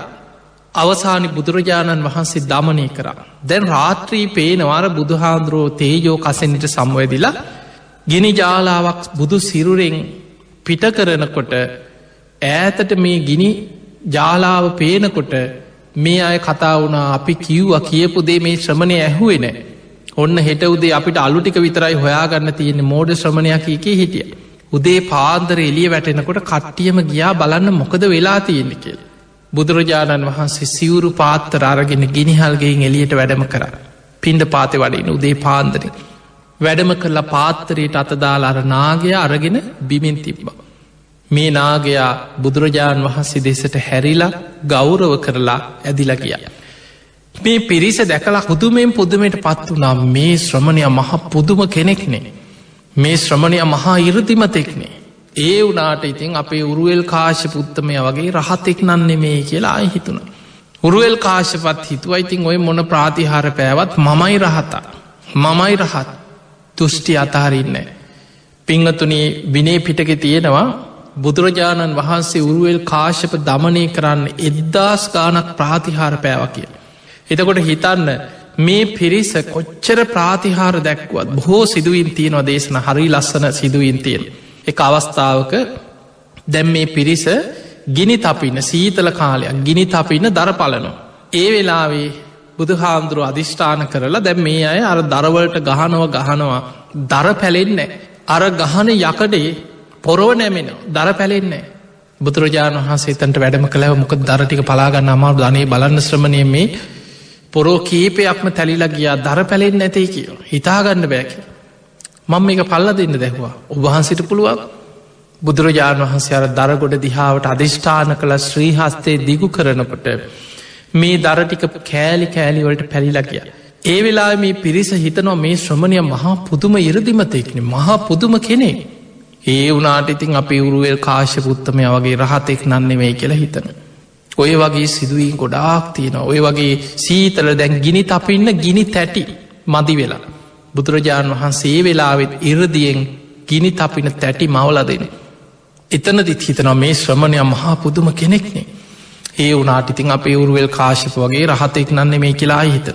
Speaker 1: අවසානි බුදුරජාණන් වහන්සේ දමනය කරා. දැන් රාත්‍රී පේනවාර බුදුහාන්දුරුවෝ තේජෝ කසෙන්ට සම්වැදිලා ගිනි ජාලාවක් බුදු සිරුරෙන් පිට කරනකොට ඈතට මේ ගිනි ජාලාව පේනකොට මේ අය කතා වුණා අපි කිව්ව කියපු දේ මේ ශ්‍රමණය ඇහුවෙන ඔන්න හෙට උදේ අපිට අලුටික විතරයි හොයාගන්න තියෙන්නේ මෝඩ ශ්‍රමණයක් එක හිටිය උදේ පාන්දර එලිය වැටෙනකොට කට්ටියම ගියා බලන්න මොකද වෙලා තියෙන්නේ කියල. බුදුරජාණන් වහන්සේ සිවුරු පාත්තර අරගෙන ගිනිහල්ගෙන් එලියට වැඩම කර. පින්ඩ පාතය වඩින උදේ පාන්දර. වැඩම කරලා පාත්තරයට අතදාල අර නාගය අරගෙන බිමින් තිබ්බා. මේ නාගයා බුදුරජාණන් වහන්සේ දෙසට හැරිලා ගෞරව කරලා ඇදිලා කිය. මේ පිරිස දැකලා පුදුමෙන් පුදුමයට පත් වනා මේ ශ්‍රමණය මහ පුදුම කෙනෙක්නේ. මේ ශ්‍රමණය මහා ඉරතිමතෙක්නේ. ඒ වනාට ඉතින් අපේ උරුවල් කාශ පුත්තමය වගේ රහතෙක් නන්නේ මේ කියලා අය හිතුන. උරුවල් කාශපත් හිතුව ඉතින් ඔය මොන ප්‍රාතිහාර පෑවත් මමයි රහතා. මමයි රහත් තුෂ්ටි අතහරින්න. පිංහතුනේ විනේ පිටක තියෙනවා බුදුරජාණන් වහන්සේ උරුවල් කාශප දමනය කරන්න එද්දාස් ගානක් ප්‍රාතිහාර පෑව කිය. එතකොට හිතන්න මේ පිරිස කොච්චර ප්‍රාතිහාර දැක්වත් බොහෝ සිදුවීන් තියෙනවා දේශන හරි ලස්සන සිදුවීන් තියෙන. එක අවස්ථාවක දැම් මේ පිරිස ගිනි තපින්න සීතල කාලයක් ගිනි තපින්න දර පලනවා. ඒ වෙලාවේ බුදු හාමුදුරුව අධිෂ්ඨාන කරලා දැම් මේ අය අර දරවලට ගහනව ගහනවා දර පැලෙන්නේ අර ගහන යකඩේ පොරෝ නෑමෙන දර පැලෙන්නේ බුදුරජාණන් වහන්සේ තන්ට වැඩම කළව මොක දරටික පලාගන්න අමාරු. ධනේ බලන්න ශ්‍රමණය මේ පොරෝ කීපයක්ම තැලිලා ගියා. දර පැලෙන් නැතේ කියෝ හිතාගන්න බෑක මං මේක පල්ල දෙන්න දැහවා. ඔබහන්සිට පුළුවන්? බුදුරජාණන් වහන්සේ අර දරගොඩ දිහාාවට අධිෂ්ඨාන කළ. ශ්‍රීහස්තේ දිගු කරනකොට මේ දරටික කෑලි කෑලිවලට පැලිලා කිය. ඒ වෙලා මේ පිරිස හිතනවා මේ ශ්‍රමණය මහා පුදුම ඉරදිමතෙක්න මහා පුදුම කෙනෙක්. ඒ වනාට ඉතින් අප උරුවල් කාශපුත්තමය වගේ රහතෙක් නන්නෙමේ කියලා හිතන. ඔය වගේ සිදුවීන් ගොඩාක් තියෙන ඔය වගේ සීතල දැන් ගිනි තපින්න ගිනි තැටි මදි වෙලා. බුදුරජාණන් වහන්සේ වෙලාවෙත් ඉරදියෙන් ගිනි තපින තැටි මවල දෙන. එතනදිත් හිතනවා මේ ශ්‍රමණය මහා පුදුම කෙනෙක්නේ. ඒ වනාටිතින් අපේ උරුවල් කාශප වගේ රහතෙක් නන්න මේ කියලා හිත.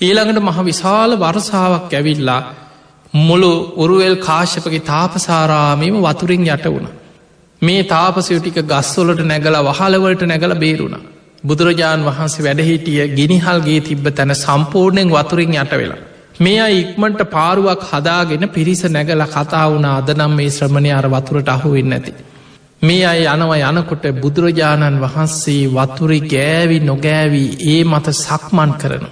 Speaker 1: ඊළඟට මහ විශාල වරසාාවක් ඇවිල්ලා මුළු උරුවල් කාශපගේ තාපසාරාමීම වතුරින් යට වුණ. මේ තාපසයෝ ටික ගස්වොලට නැගල වහලවලට නැගල බේරුණ. බුදුරජාණන් වහන්සේ වැඩහිටිය ගිනිහල්ගේ තිබ්බ තැන සම්පූර්ණයෙන් වතුරින් යට වෙලා. මේ අයි ඉක්මට පාරුවක් හදාගෙන පිරිස නැගල කතා වුණ අදනම් මේ ශ්‍රමණය අර වතුරට අහුවෙන්න ඇති. මේ අය යනව යනකොට බුදුරජාණන් වහන්සේ වතුරි ගෑවි නොගෑවී ඒ මත සක්මන් කරනු.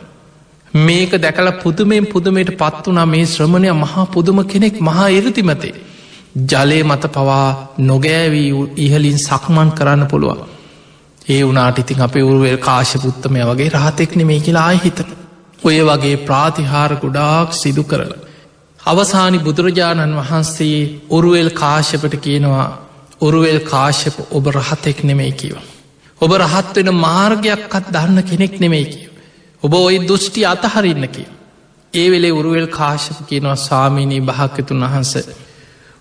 Speaker 1: මේක දැකල පුදුමෙන් පුදුමයට පත් වනා මේ ශ්‍රමණය මහා පුදුම කෙනෙක් මහා ඉරතිමතේ. ජලය මත පවා නොගෑවී ඉහලින් සක්මන් කරන්න පුළුවන්. ඒ වනාට ඉතින් අපේ උරුවල් කාශපුත්තමය වගේ රහතෙක්න මේ කියලා ආයහිතන. ඔය වගේ ප්‍රාතිහාර ගොඩාක් සිදු කරල. අවසානි බුදුරජාණන් වහන්සේ ඔරුවල් කාශපට කියනවා ඔරුවල් කාශප ඔබ රහතෙක් නෙමෙයි කියව. ඔබ රහත් වෙන මාර්ගයක්කත් දන්න කෙනෙක් නෙමෙයි කියව. ඔබ ඔයි දුෘෂ්ටි අතහරින්න කිය. ඒ වෙලේ උරුවල් කාශප කියනවා ස්වාමීනී භාකතුන් වහන්ස.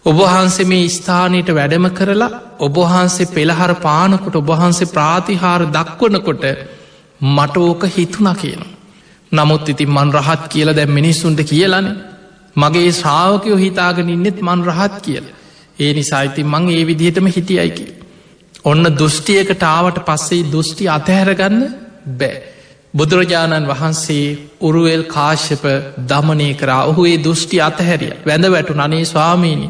Speaker 1: ඔබහන්සේ මේ ස්ථානයට වැඩම කරලා ඔබහන්සේ පෙළහර පානකොට ඔබහන්සේ ප්‍රාතිහාර දක්වනකොට මට ඕක හිතුන කියන. නමුත් ඉතින් මන් රහත් කියලා දැම් මිනිස්සුන්ට කියලන මගේ ශ්‍රාවකයෝ හිතාගෙන ඉන්නෙත් මන් රහත් කියලා. ඒ නිසායිති මං ඒ විදිහටම හිටියයිකි. ඔන්න දෘෂ්ටියකට ආවට පස්සේ දෘෂ්ටි අතහැරගන්න බෑ. බුදුරජාණන් වහන්සේ උරුවල් කාශ්‍යප දමනය කරා ඔහු ඒ දෘෂ්ටි අතහැරිය වැඳ වැටු නනේ ස්වාමීණි.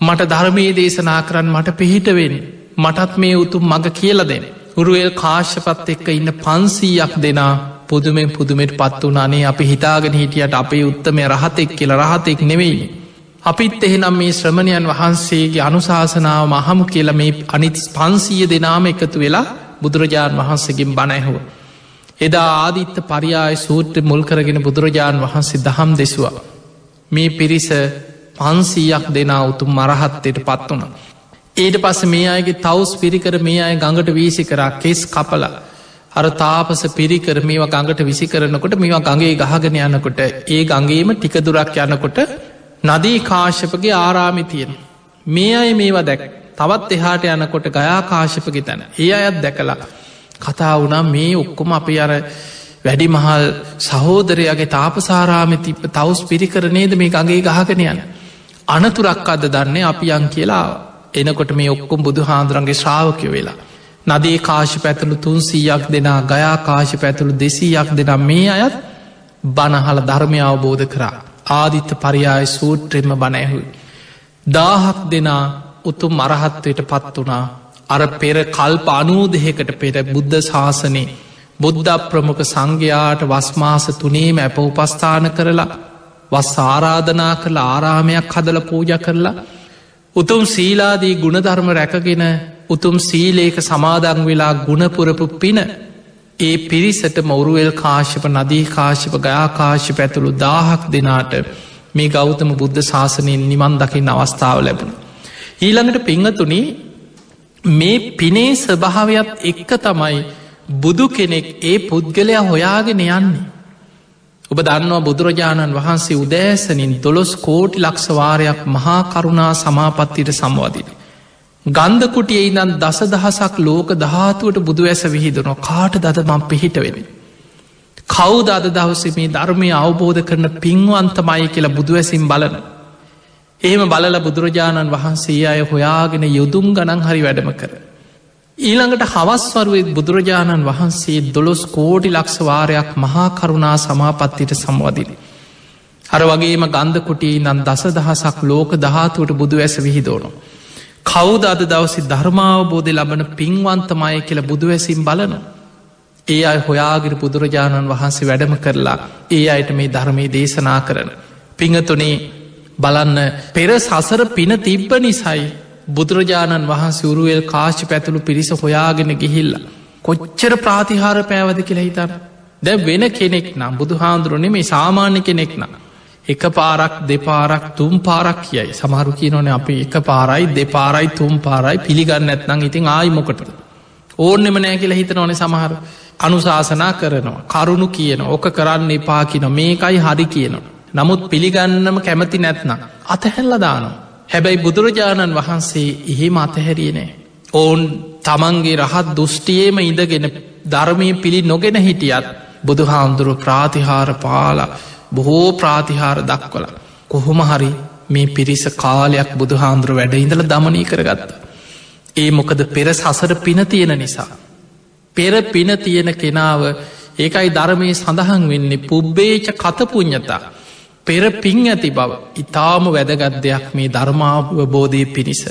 Speaker 1: මට ධර්මයේ දේශනා කරන්න මට පිහිටවෙන් මටත් මේ උතුම් මඟ කියල දෙන. උරුවල් කාශ්‍යපත් එක්ක ඉන්න පන්සීයක් දෙනා පුදුමෙන් පුදුමට පත් වනානේ අපි හිතාගෙන හිටියට අපේ උත්තමය රහතෙක් කියල රහතෙක් නෙවෙයිනි. අපිත් එහෙනම් මේ ශ්‍රමණයන් වහන්සේගේ අනුශාසනාව මහමු කියල මේ අනිත් පන්සීය දෙනාම එකතු වෙලා බුදුරජාණන් වහන්සේගෙන් බණැහුව. එදා ආදිත්ත පරියාය සූත්‍ර මුල් කරගෙන බුදුරජාණන් වහන්සේ දහම් දෙසවා. මේ පිරිස පන්සීයක් දෙනා උතුම් මරහත්තයට පත් වුණ. ඊට පස්ස මේ අයගේ තවස් පිරිකර මේ අය ගඟට වීසි කරා කෙස් කපල අර තාපස පිරිකර මේවා ගඟට විසි කරනකොට මේවා ගඟේ ගහගෙන යන්නකොට ඒ ගඟේම ටිකදුරක් යන්නකොට නදී කාශ්‍යපගේ ආරාමි තියෙන. මේ අය මේවා දැක් තවත් එහාට යනකොට ගයා කාශ්‍යපගි තැන ඒ අයත් දැකලා කතා වුණා මේ ඔක්කොම අපි අර වැඩි මහල් සහෝදරයගේ තාපසාරාමි තිප තවස් පිරිකරනේද මේ ගගේ ගහගෙන යන. අනතුරක් අද දන්නේ අපි යන් කියලා එනකොට මේ ඔක්කොම් බුදු හාන්දුරන්ගේ ශ්‍රාවකය වෙලා. නදේ කාශ පැතුළු තුන්සීයක් දෙනා ගයා කාශ පැතුළු දෙසීයක් දෙනම් මේ අයත් බනහල ධර්මය අවබෝධ කරා. ආදිත්ත පරියාය සූත්‍රෙම බනැහුයි. දාහක් දෙනා උතුම් මරහත්වයට පත් වනා අර පෙර කල්ප අනූදහකට පෙර බුද්ධ ශාසනයේ බුද්ධ ප්‍රමුඛ සංඝයාට වස්මාස තුනේම ඇප උපස්ථාන කරලා වස් ආරාධනා කළ ආරාමයක් හදල පූජ කරලා උතුම් සීලාදී ගුණධර්ම රැකගෙන උතුම් සීලේක සමාදං වෙලා ගුණපුරපු පින ඒ පිරිසට මවරුවල් කාශ්‍යප නදී කාශ්‍යප ගයාකාශ්‍ය පැතුළු දාහක් දෙනාට මේ ගෞතම බුද්ධ ශාසනයෙන් නිමන් දකිින් අවස්ථාව ලැබුණ. ඊළඟට පිංහතුනි මේ පිනේ ස්වභාවයක් එක්ක තමයි බුදු කෙනෙක් ඒ පුද්ගලයා හොයාගෙන යන්නේ. ඔබ දන්නවා බුදුරජාණන් වහන්සේ උදෑසනින් දොළොස් කෝටි ලක්ෂවාරයක් මහා කරුණා සමාපත්තියට සම්වාදින. ගන්ධකුටිය ඉදන් දස දහසක් ලෝක ධාතුවට බුදු ඇස විහිදන කාට දද මං පිහිටවෙන. කවුද අද දවස මේ ධර්මය අවබෝධ කරන පින්වන්තමයි කියලා බුදුවැසින් බලන. එහෙම බලල බුදුරජාණන් වහන්සේ අය හොයාගෙන යුදුම් ගණන් හරි වැඩම කර. ඊළඟට හවස්වරුවත් බුදුරජාණන් වහන්සේ දොළොස් කෝටි ලක්ෂවාරයක් මහා කරුණා සමාපත්තිට සම්වදින. අර වගේම ගන්ධකුටියි නම් දස දහසක් ලෝක දහතුවට බුදු ඇස විහිදෝනු. කවුද අද දවසි ධර්මාවබෝධය ලබන පින්වන්තමය කියල බුදුවැසින් බලනවා. ඒ අයි හොයාගිර බුදුරජාණන් වහන්සේ වැඩම කරලා ඒ අයට මේ ධර්මය දේශනා කරන. පිංහතුනේ බලන්න පෙර සසර පින තිබ්බ නිසයි බුදුරජාණන් වහන්සේ උරුවල් කාශ්ි පැතුළු පිරිස හොයාගෙන ගිහිල්ල. කොච්චර ප්‍රාතිහාර පෑවද කියලා හිතර. දැ වෙන කෙනෙක් නම් බුදු හාන්දුරුවනේ මේ සාමාන්‍ය කෙනෙක් නම්. එක පාරක් දෙපාරක් තුම් පාරක් කියයි සමහරු කියනොන අපි එක පාරයි දෙපාරයි තුම් පාරයි පිළිගන්න ඇත්නම් ඉතින් ආයිමොකටද. ඕන්නෙම නෑ කියලා හිත නොනේ සමහර අනුශාසනා කරනවා කරුණු කියන ඕක කරන්න එපා කියන මේකයි හරි කියනවා. නමුත් පිළිගන්නම කැමති නැත්නම් අතහැල්ල දානවා. හැබැයි බුදුරජාණන් වහන්සේ එහෙම අතහැරියනෑ. ඔවුන් තමන්ගේ රහත් දුෘෂ්ටියේම ඉඳගෙන ධර්මය පිළි නොගෙන හිටියත් බුදුහාමුදුරු ප්‍රාතිහාර පාලා බොහෝ ප්‍රාතිහාර දක්වල. කොහොම හරි මේ පිරිස කාලයක් බුදුහාන්දුර වැඩ ඉඳල දමනී කරගත්ත. ඒ මොකද පෙර සසර පින තියෙන නිසා. පෙර පින තියෙන කෙනාව ඒකයි ධර්මය සඳහන් වෙන්නේ පුබ්බේච කතපුඥතා. පෙර පින් ඇති බව ඉතාම වැදගත් දෙයක් මේ ධර්මාවබෝධය පිණිස.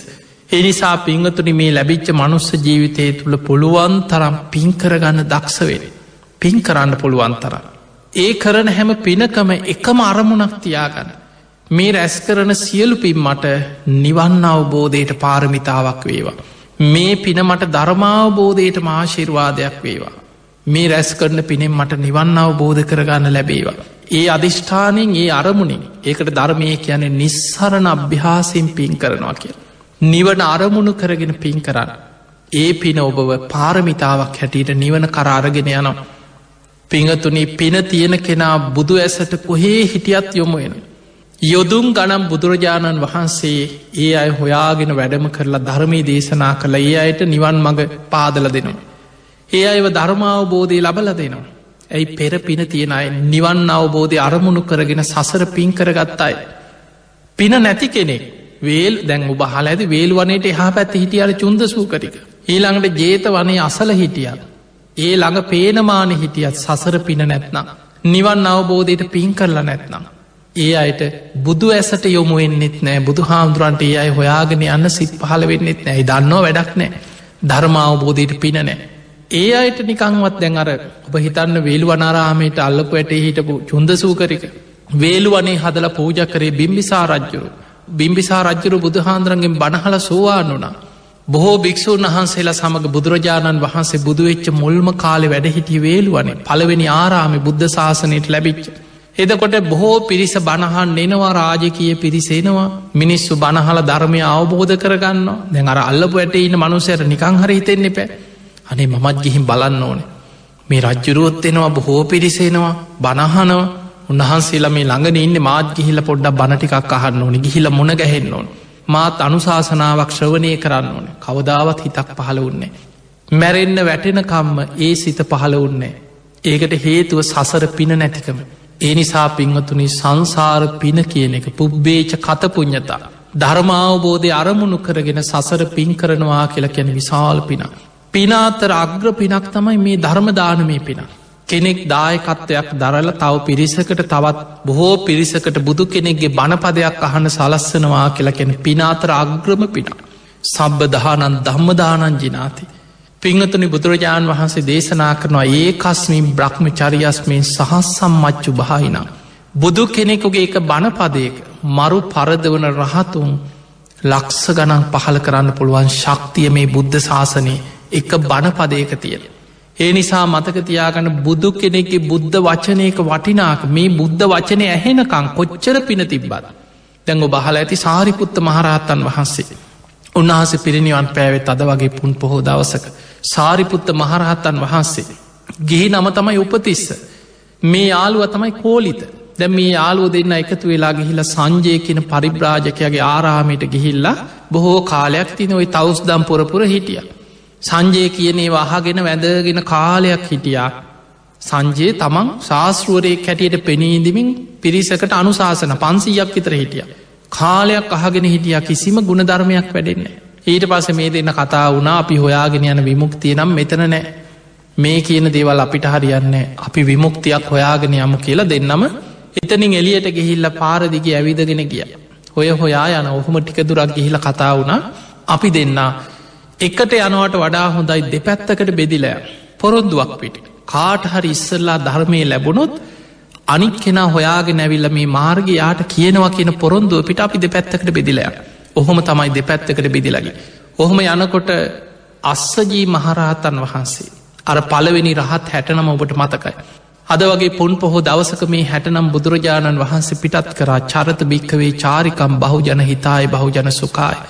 Speaker 1: එනිසා පිංහතුනි මේ ලැබිච්ච මනුස්ස ජීවිතය තුළ පුළුවන් තරම් පින්කරගන්න දක්ෂවෙන. පින් කරන්න පුළුවන් තරම්. ඒ කරන හැම පිනකම එකම අරමුණක් තියාගන්න. මේ රැස් කරන සියලු පින් මට නිවන්න අවබෝධයට පාරමිතාවක් වේවා. මේ පින මට ධර්මාවබෝධයට මාශිර්වාදයක් වේවා. මේ රැස් කරන පිනෙන් මට නිවන්න අවබෝධ කරගන්න ලැබේවා. ඒ අධිෂ්ඨානයෙන් ඒ අරමුණින් ඒකට ධර්මය කියන නිස්සරණ අභ්‍යාසින් පින් කරනවා කිය. නිවන අරමුණු කරගෙන පින් කරන්න. ඒ පින ඔබව පාරමිතාවක් හැටියට නිවන කරාරගෙන යනවා. පිංහතුනි පින තියෙන කෙනා බුදු ඇසට කොහේ හිටියත් යොමුුවෙන. යොදුම් ගනම් බුදුරජාණන් වහන්සේ ඒ අය හොයාගෙන වැඩම කරලා ධර්මී දේශනා කළ ඒ අයට නිවන් මඟ පාදල දෙනවා. ඒ අයව ධර්මාවබෝධය ලබල දෙනවා. ඇයි පෙර පින තියෙන අයි නිවන් අවබෝධය අරමුණු කරගෙන සසර පින් කරගත්තායි. පින නැති කෙනෙක් වේල් දැන් උබහල ඇති වේල් වනයට එහා පැත්ති හිටියර චුන්ද සූකටික. ඊළඟට ජේත වනේ අසල හිටියල්. ඒ ළඟ පේනමාන හිටියත් සසර පින නැත්නම්. නිවන් අවබෝධයට පින් කරලා නැත්නම්. ඒ අයට බුදු ඇසට යොමුුවෙන්න්නෙත් නෑ බුදු හාමුදුරන්ට ඒ අයි හොයාගෙන යන්න සිත් පහල වෙන්නෙත් නෑ දන්නවා වැඩක් නෑ ධර්මාවබෝධයට පින නෑ. ඒ අයට නිකංවත් දැන් අර ඔබ හිතන්න වේලු වනාරාමයට අල්ලපු ඇටේ හිටපු චුන්දසූකරික. වේලු වනේ හදල පූජ කරේ බිම්බිසා රජ්ජුරු. බිම්බිසා රජ්ජුරු බුදුහාන්දුරන්ගෙන් බණහල සෝවාන් වනා. බොහෝ භික්‍ෂූන් වහන්සේලා සමඟ බුදුරජාණන් වහන්සේ බුදුවෙච්ච මුල්ම කාලෙ වැඩහිටිය වේලුවනේ පළවෙනි ආරාමි බුද්ධ ශාසනයට ලැබිච්ච. එදකොට බොහෝ පිරිස බණහන් එනවා රාජකය පිරිසෙනවා මිනිස්සු බණහල ධර්මය අවබෝධ කරගන්න දැන් අර අල්ලපු ඇට ඉන්න මනුසයට නිකං හර හිතෙන්නේ පැ අනේ මමත් ගිහිම් බලන්න ඕනේ මේ රජ්ජුරුවොත් එෙනවා බොහෝ පිරිසෙනවා බණහනවා උන්හන්සේලා මේ ළඟන ඉන්න මාත් ගිහිල පොඩ්ඩක් බණටිකක් අහන්න ඕනි ගිහිල මුණ ගැහෙන්න ඕන මාත් අනුශාසනාවක් ශ්‍රවණය කරන්න ඕන කවදාවත් හිතක් පහළ උන්නේ. මැරෙන්න්න වැටෙනකම්ම ඒ සිත පහළ උන්නේ. ඒකට හේතුව සසර පින නැතිකම. ඒ නිසා පින්වතුනි සංසාර පින කියන එක පුබ්බේච කතපුඥතා. ධර්මාවබෝධය අරමුණු කරගෙන සසර පින් කරනවා කියලා කැන විශාල් පින. පිනාතර අග්‍ර පිනක් තමයි මේ ධර්මදානමය පින. කෙනෙක් දායකත්වයක් දරල තව පිරිසකට තවත් බොහෝ පිරිසකට බුදු කෙනෙක්ගේ බණපදයක් අහන්න සලස්සනවා කියලා කෙන පිනාතර අග්‍රම පිනා. සබ්බ දහනන් ධම්මදානන් ජිනාති. පිංහතුනි බුදුරජාණන් වහන්සේ දේශනා කරනවා ඒ කස්මින් බ්‍රහ්ම චරියස්මෙන් සහස්සම් මච්චු බාහිනා. බුදු කෙනෙකුගේ එක බණපදයක මරු පරදවන රහතුන් ලක්ස ගණන් පහල කරන්න පුළුවන් ශක්තිය මේ බුද්ධ ශාසනය එක බණපදයක තියෙන. ඒ නිසා මතකතියාගන්න බුදු කෙනෙක්ගේ බුද්ධ වචනයක වටිනාක මේ බුද්ධ වචනය ඇහෙනකං කොච්චර පින තිබ්බත්. දැඟ බහල ඇති සාරිපුත්ත මහරහත්තන් වහන්සේ. උන්වහස පිරිනිවන් පෑවෙත් අද වගේ පුන් පොහෝ දවසක. සාරිපුත්ත මහරහත්තන් වහන්සේ. ගිහි නම තමයි උපතිස්ස. මේ යාළුව තමයි කෝලිත. දැ මේ යාලුව දෙන්න එකතු වෙලා ගිහිල සංජය කියන පරිබ්‍රාජකයාගේ ආරාමයට ගිහිල්ලා බොහෝ කාලයක් තින ඔයි තවස්දම් පොරපුර හිටිය. සංජය කියනේ වහගෙන වැදගෙන කාලයක් හිටියා. සංජයේ තමන් ශාස්ෘුවරේ කැටියට පෙනීදිමින් පිරිසකට අනුශාසන පන්සීයක් විතර හිටිය. කාලයක් අහගෙන හිටිය කිසිම ගුණධර්මයක් වැඩෙන්නේ. ඊට පස මේ දෙන්න කතා වුණා අපි හොයාගෙන යන විමුක්තිය නම් මෙතන නෑ. මේ කියන දේවල් අපිට හරියන්නේ අපි විමුක්තියක් හොයාගෙන යමු කියලා දෙන්නම එතනින් එලියට ගිහිල්ල පාරදිග ඇවිදගෙන ගිය. ඔය හොයා යන ඔහොම ටික දුරක් ගිහිල කතා වුණා අපි දෙන්න එකට යනවට වඩා හොඳයි දෙපැත්තකට බෙදිලෑ පොරොන්දුවක් පිට. කාට හරි ඉස්සල්ලා ධර්මය ලැබුණොත් අනික් කෙනා හොයාගෙන ඇවිල්ල මේ මාර්ගයාට කියනවා කියන පොරොන්දුව පිට අපි දෙපැත්තකට බෙදිලෑ. ඔහොම තමයි දෙපැත්තකට බෙදිලගේ. ඔහොම යනකොට අස්සජී මහරහතන් වහන්සේ. අර පළවෙනි රහත් හැටනම ඔබට මතකයි. අද වගේ පුන් පොහෝ දවසක මේ හැටනම් බුදුරජාණන් වහන්සේ පිටත් කරා චරත භික්කවේ චාරිකම් බහුජන හිතායි බහුජන සුකායි.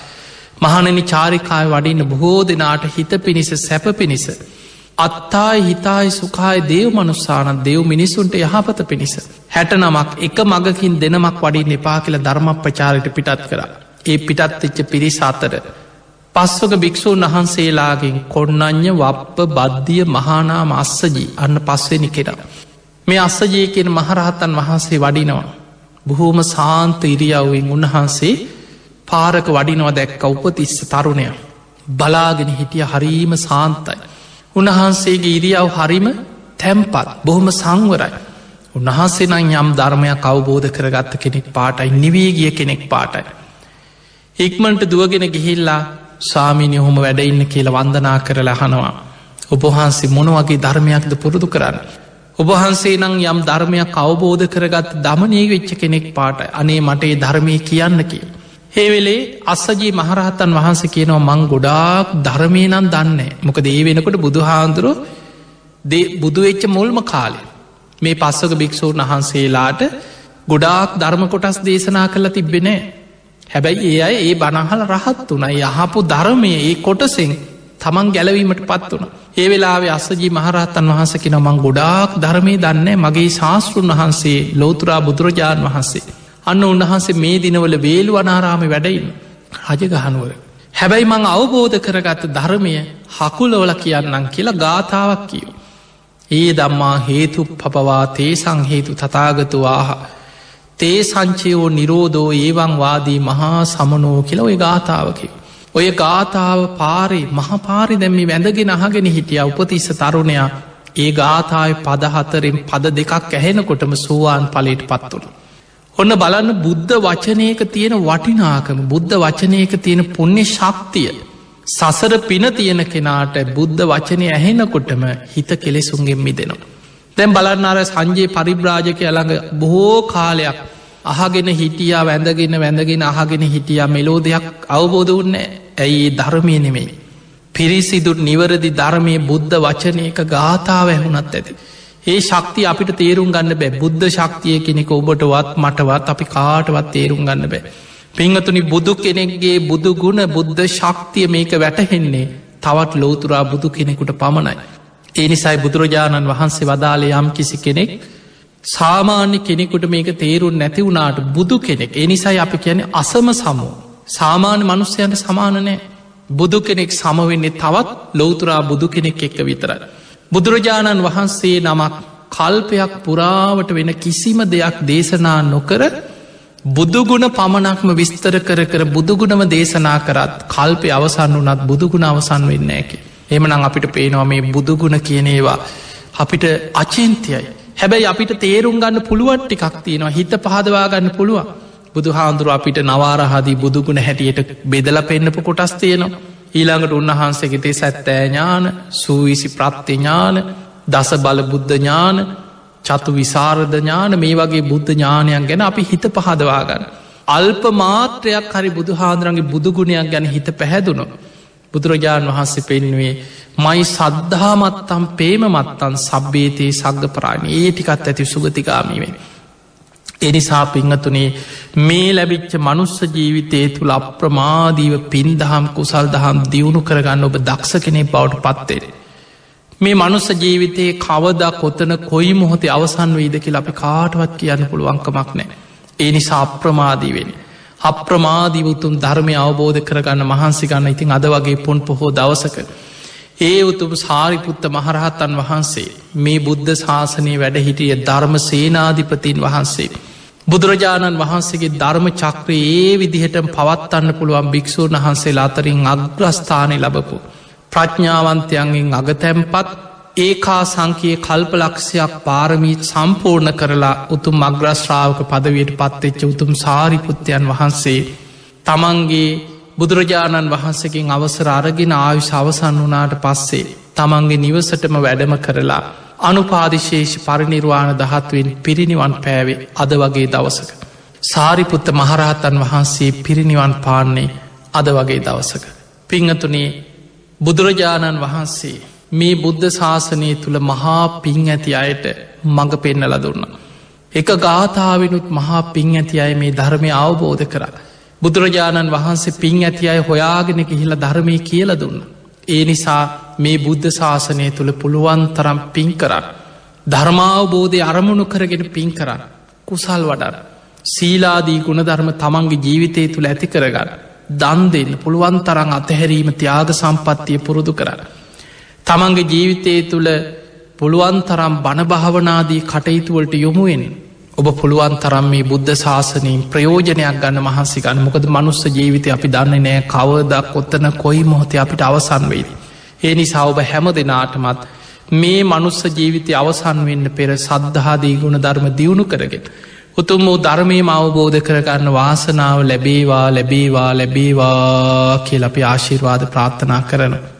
Speaker 1: මහනනි චාරිකාය වඩින්න බොහෝ දෙනාට හිත පිණිස සැප පිණිස. අත්තායි හිතායි සුකායි දේව මනුස්සානත් දෙව් මිනිසුන්ට යහපත පිණිස. හැට නමක් එක මගකින් දෙනමක් වඩින් එපා කියල ධර්මක් ප්‍රචාරයට පිටත් කර. ඒ පිටත් එච්ච පිරිස අතර. පස්වක භික්‍ෂූන් වහන්සේලාගෙන් කොන්නඥ වප්ප බද්ධිය මහානාම අස්සජී අන්න පස්වෙනි කෙරා. මේ අස්සජය කියෙන මහරහතන් වහන්සේ වඩිනවා. බොහෝම සාන්ත ඉරියව්වෙන් උන්වහන්සේ පාරක වඩිනවා දැක්ක උපතිස්ස තරුණය. බලාගෙන හිටිය හරීම සාන්තයි. උන්වහන්සේගේ ඉරියව් හරිම තැම්පත් බොහොම සංවරයි. උන්වහන්සේ නං යම් ධර්මයක් අවබෝධ කරගත්ත කෙනෙක් පාටයි නිවේගිය කෙනෙක් පාටයි. ඉක්මට දුවගෙන ගිහිල්ලා ස්වාමිනි හොම වැඩඉන්න කියලා වන්දනා කරලා හනවා. ඔබහන්සේ මොනවගේ ධර්මයක්ද පුරුදු කරන්න. ඔබහන්සේ නං යම් ධර්මයක් අවබෝධ කරගත් දමනය වෙච්ච කෙනෙක් පාට අනේ මටේ ධර්මය කියන්න කිය. ඒවෙලේ අස්සජී මහරහත්තන් වහන්ස කියනවා මං ගොඩාක් ධර්මය නම් දන්න මොක දේ වෙනකොට බුදුහාන්දුරු බුදුවෙච්ච මුල්ම කාලේ මේ පස්සක භික්‍ෂූන් වහන්සේලාට ගොඩාක් ධර්ම කොටස් දේශනා කරලා තිබෙනෑ හැබැයි ඒ අය ඒ බනහල රහත් වනයි යහපු ධර්මය ඒ කොටසෙන් තමන් ගැලවීමට පත් වන. ඒ වෙලාවේ අස්සජී මහරහත්තන් වහන්සකි නමං ගොඩාක් ධර්මය දන්න මගේ ශාස්තෘන් වහන්සේ ලෝතුරා බුදුරජාණන් වහන්සේ. අන්න උන්වහන්සේ මේ දිනවල වේලු වනාරාම වැඩයින් රජගහනුවර. හැබැයි මං අවබෝධ කරගත්ත ධර්මය හකුලවල කියන්නම් කියලා ගාථාවක් කියව. ඒ දම්මා හේතු පපවා තේ සංහේතු තතාගතුවාහ තේ සංචයෝ නිරෝධෝ ඒවංවාදී මහා සමනෝ කියලා ඔය ගාථාවකි. ඔය ගාථාව පාරි මහපාරි දැම්මි වැඳගෙන අහගෙන හිටිය උපතිස්ස තරුණයා ඒ ගාථාව පදහතරෙන් පද දෙකක් ඇහෙනකොටම සෝවාන් පලට පත්වන. ඔන්න බලන්න බුද්ධ වචනයක තියෙන වටිනාකම බුද්ධ වචනයක තියෙන පුුණ්‍ය ශක්තිය. සසර පින තියෙන කෙනාට බුද්ධ වචනය ඇහෙනකොටම හිත කෙලෙසුන්ගෙන් මිදෙනවා. දැම් බලන්න අර සංජයේ පරිබ්‍රාජකය ළඟ බොහෝ කාලයක් අහගෙන හිටියා වැඳගෙන වැඳගෙන අහගෙන හිටියා මෙලෝ දෙයක් අවබෝධ වන්න ඇයි ධර්මය නෙමෙයි. පිරිසිදුට නිවරදි ධර්මය බුද්ධ වචනයක ගාථාව ඇහුනත් ඇති. ඒ ශක්තිය අපිට තේරුම් ගන්න බෑ බුද්ධ ශක්තිය කෙනෙක ඔබටවත් මටවත් අපි කාටවත් තේරුම් ගන්න බෑ. පිංහතුනි බුදු කෙනෙක්ගේ බුදු ගුණ බුද්ධ ශක්තිය මේක වැටහෙන්නේ තවත් ලෝතුරා බුදු කෙනෙකුට පමණයි. ඒ නිසයි බුදුරජාණන් වහන්සේ වදාලේ යම් කිසි කෙනෙක් සාමාන්‍ය කෙනෙකුට මේක තේරුන් නැති වුණාට බුදු කෙනෙක් එනිසයි අපි කියන අසම සමෝ සාමාන්‍ය මනුස්්‍යයන්ට සමානනෑ බුදු කෙනෙක් සමවෙන්නේ තවත් ලෝතුරා බුදු කෙනෙක් එක්ක විතරයි. බුදුරජාණන් වහන්සේ නමක් කල්පයක් පුරාවට වෙන කිසිම දෙයක් දේශනා නොකර බුදුගුණ පමණක්ම විස්තර කර කර බුදුගුණම දේශනා කරත් කල්පය අවසන් වනත් බුදුගුණ අවසන් වෙන්න ඇකි. එමනං අපිට පේනවා මේ බුදුගුණ කියනේවා අපිට අචේන්තියයි. හැබැයි අපිට තේරුම් ගන්න පුළුවන් ටිකක් තියෙනවා හිත පහදවා ගන්න පුළුවන්. බුදු හාන්දුරුව අපිට නවාරහදී බුදුගුණ හැටියට බෙදල පෙන්න්නපු කොටස් තියෙනවා. ඊළඟට උන්වහන්සේගෙතේ සැත්තෑඥාන සූවිසි ප්‍රත්තිඥාන දස බල බුද්ධ ඥාන චතු විසාරධ ඥාන මේ වගේ බුද්ධ ඥානයන් ගැන අපි හිත පහදවාගන්න. අල්ප මාත්‍රයක් හරි බුදු හාන්දුරන්ගේ බුදුගුණයක් ගැන හිත පැහැදුණු. බුදුරජාණන් වහන්සේ පෙන්නුවේ මයි සද්ධාමත්තම් පේමමත්තන් සබ්බේතයේ සග්ග පරාණ ඒ ටිකත් ඇති සුගතිකාමීවෙන්. එනිසා පිංහතුනේ මේ ලැබිච්ච මනුස්ස ජීවිතය තුළ අප්‍රමාදීව පින්දහම් කුසල් දහම් දියුණු කරගන්න ඔබ දක්ෂ කෙනෙ බවට පත්තේ. මේ මනුස්ස ජීවිතයේ කවදා කොතන කොයි මොහොතේ අවසන් වීදකි අපි කාටවත් කියන්න පුළුවන්කමක් නෑ. ඒ නිසා අප්‍රමාදීවෙන. අප්‍රමාධීවතුම් ධර්මය අවබෝධ කරගන්න මහන්සි ගන්න ඉතින් අද වගේ පොන් පොහෝ දවසක. ඒ උතුම් සාරිපුත්ත මහරහතන් වහන්සේ මේ බුද්ධ ශාසනය වැඩහිටිය ධර්ම සේනාධිපතින් වහන්සේ. බුදුරජාණන් වහන්සේගේ ධර්ම චක්‍රයේ ඒ විදිහට පවත්වන්න පුළුවන් භික්‍ෂූන් වහන්සේ අතරින් අග්‍රස්ථානය ලබපු. ප්‍රඥාවන්තයන්ගෙන් අගතැම්පත් ඒකා සංකයේ කල්පලක්ෂයක් පාරමී සම්පූර්ණ කරලා උතුම් මග්‍රශ්‍රාවක පදවයට පත්වෙච්ච උතුම් සාරිපුත්තයන් වහන්සේ තමන්ගේ බුදුරජාණන් වහන්සකින් අවසර අරගෙන ආයුෂ අවසන් වනාට පස්සේ තමන්ගේ නිවසටම වැඩම කරලා අනුපාදිශේෂ පරිනිර්වාණ දහත්වෙන් පිරිනිවන් පෑවේ අද වගේ දවසක. සාරිපුත්ත මහරහතන් වහන්සේ පිරිනිවන් පාන්නේ අද වගේ දවසක. පිංහතුනේ බුදුරජාණන් වහන්සේ මේ බුද්ධ ශාසනය තුළ මහා පින් ඇති අයට මඟ පෙන්නල දුන්න. එක ගාථාවනුත් මහා පින් ඇති අය මේ ධර්මය අවබෝධ කර. බුදුරජාණන් වහන්සේ පින් ඇති අය හොයාගෙන ගිහිලා ධර්මය කියල දුන්න. ඒ නිසා මේ බුද්ධ ශාසනය තුළ පුළුවන් තරම් පින් කරන්න. ධර්මාවබෝධය අරමුණු කරගෙන පින් කරන්න. කුසල් වඩන්න. සීලාදී ගුණධර්ම තමන්ගේ ජීවිතය තුළ ඇති කරගන්න. දන් දෙන්න පුළුවන් තරං අතහැරීම තියාග සම්පත්තිය පුරුදු කරන්න. තමන්ගේ ජීවිතය තුළ පුළුවන් තරම් බණභාවනාදී කටයුතුවලට යොමුුවෙන. ඔබ පුළුවන් තරම් මේ බුද්ධ ශාසනයෙන් ප්‍රයෝජනයක් ගන්න මහන්සි ගන්න මොකද මනුස්ස ජීවිතය අපි දන්න නෑ කවදක් ඔත්තන කොයි මොහොතේ අපිට අවසන් වෙයිද. ඒ නිසා ඔබ හැම දෙනාටමත් මේ මනුස්ස ජීවිතය අවසන් වෙන්න පෙර සද්ධහාදී ගුණ ධර්ම දියුණු කරගෙන. උතුම් වූ ධර්මය අවබෝධ කරගන්න වාසනාව ලැබේවා ලැබේවා ලැබේවා කියලපි ආශිර්වාද ප්‍රාර්ථනා කරනවා.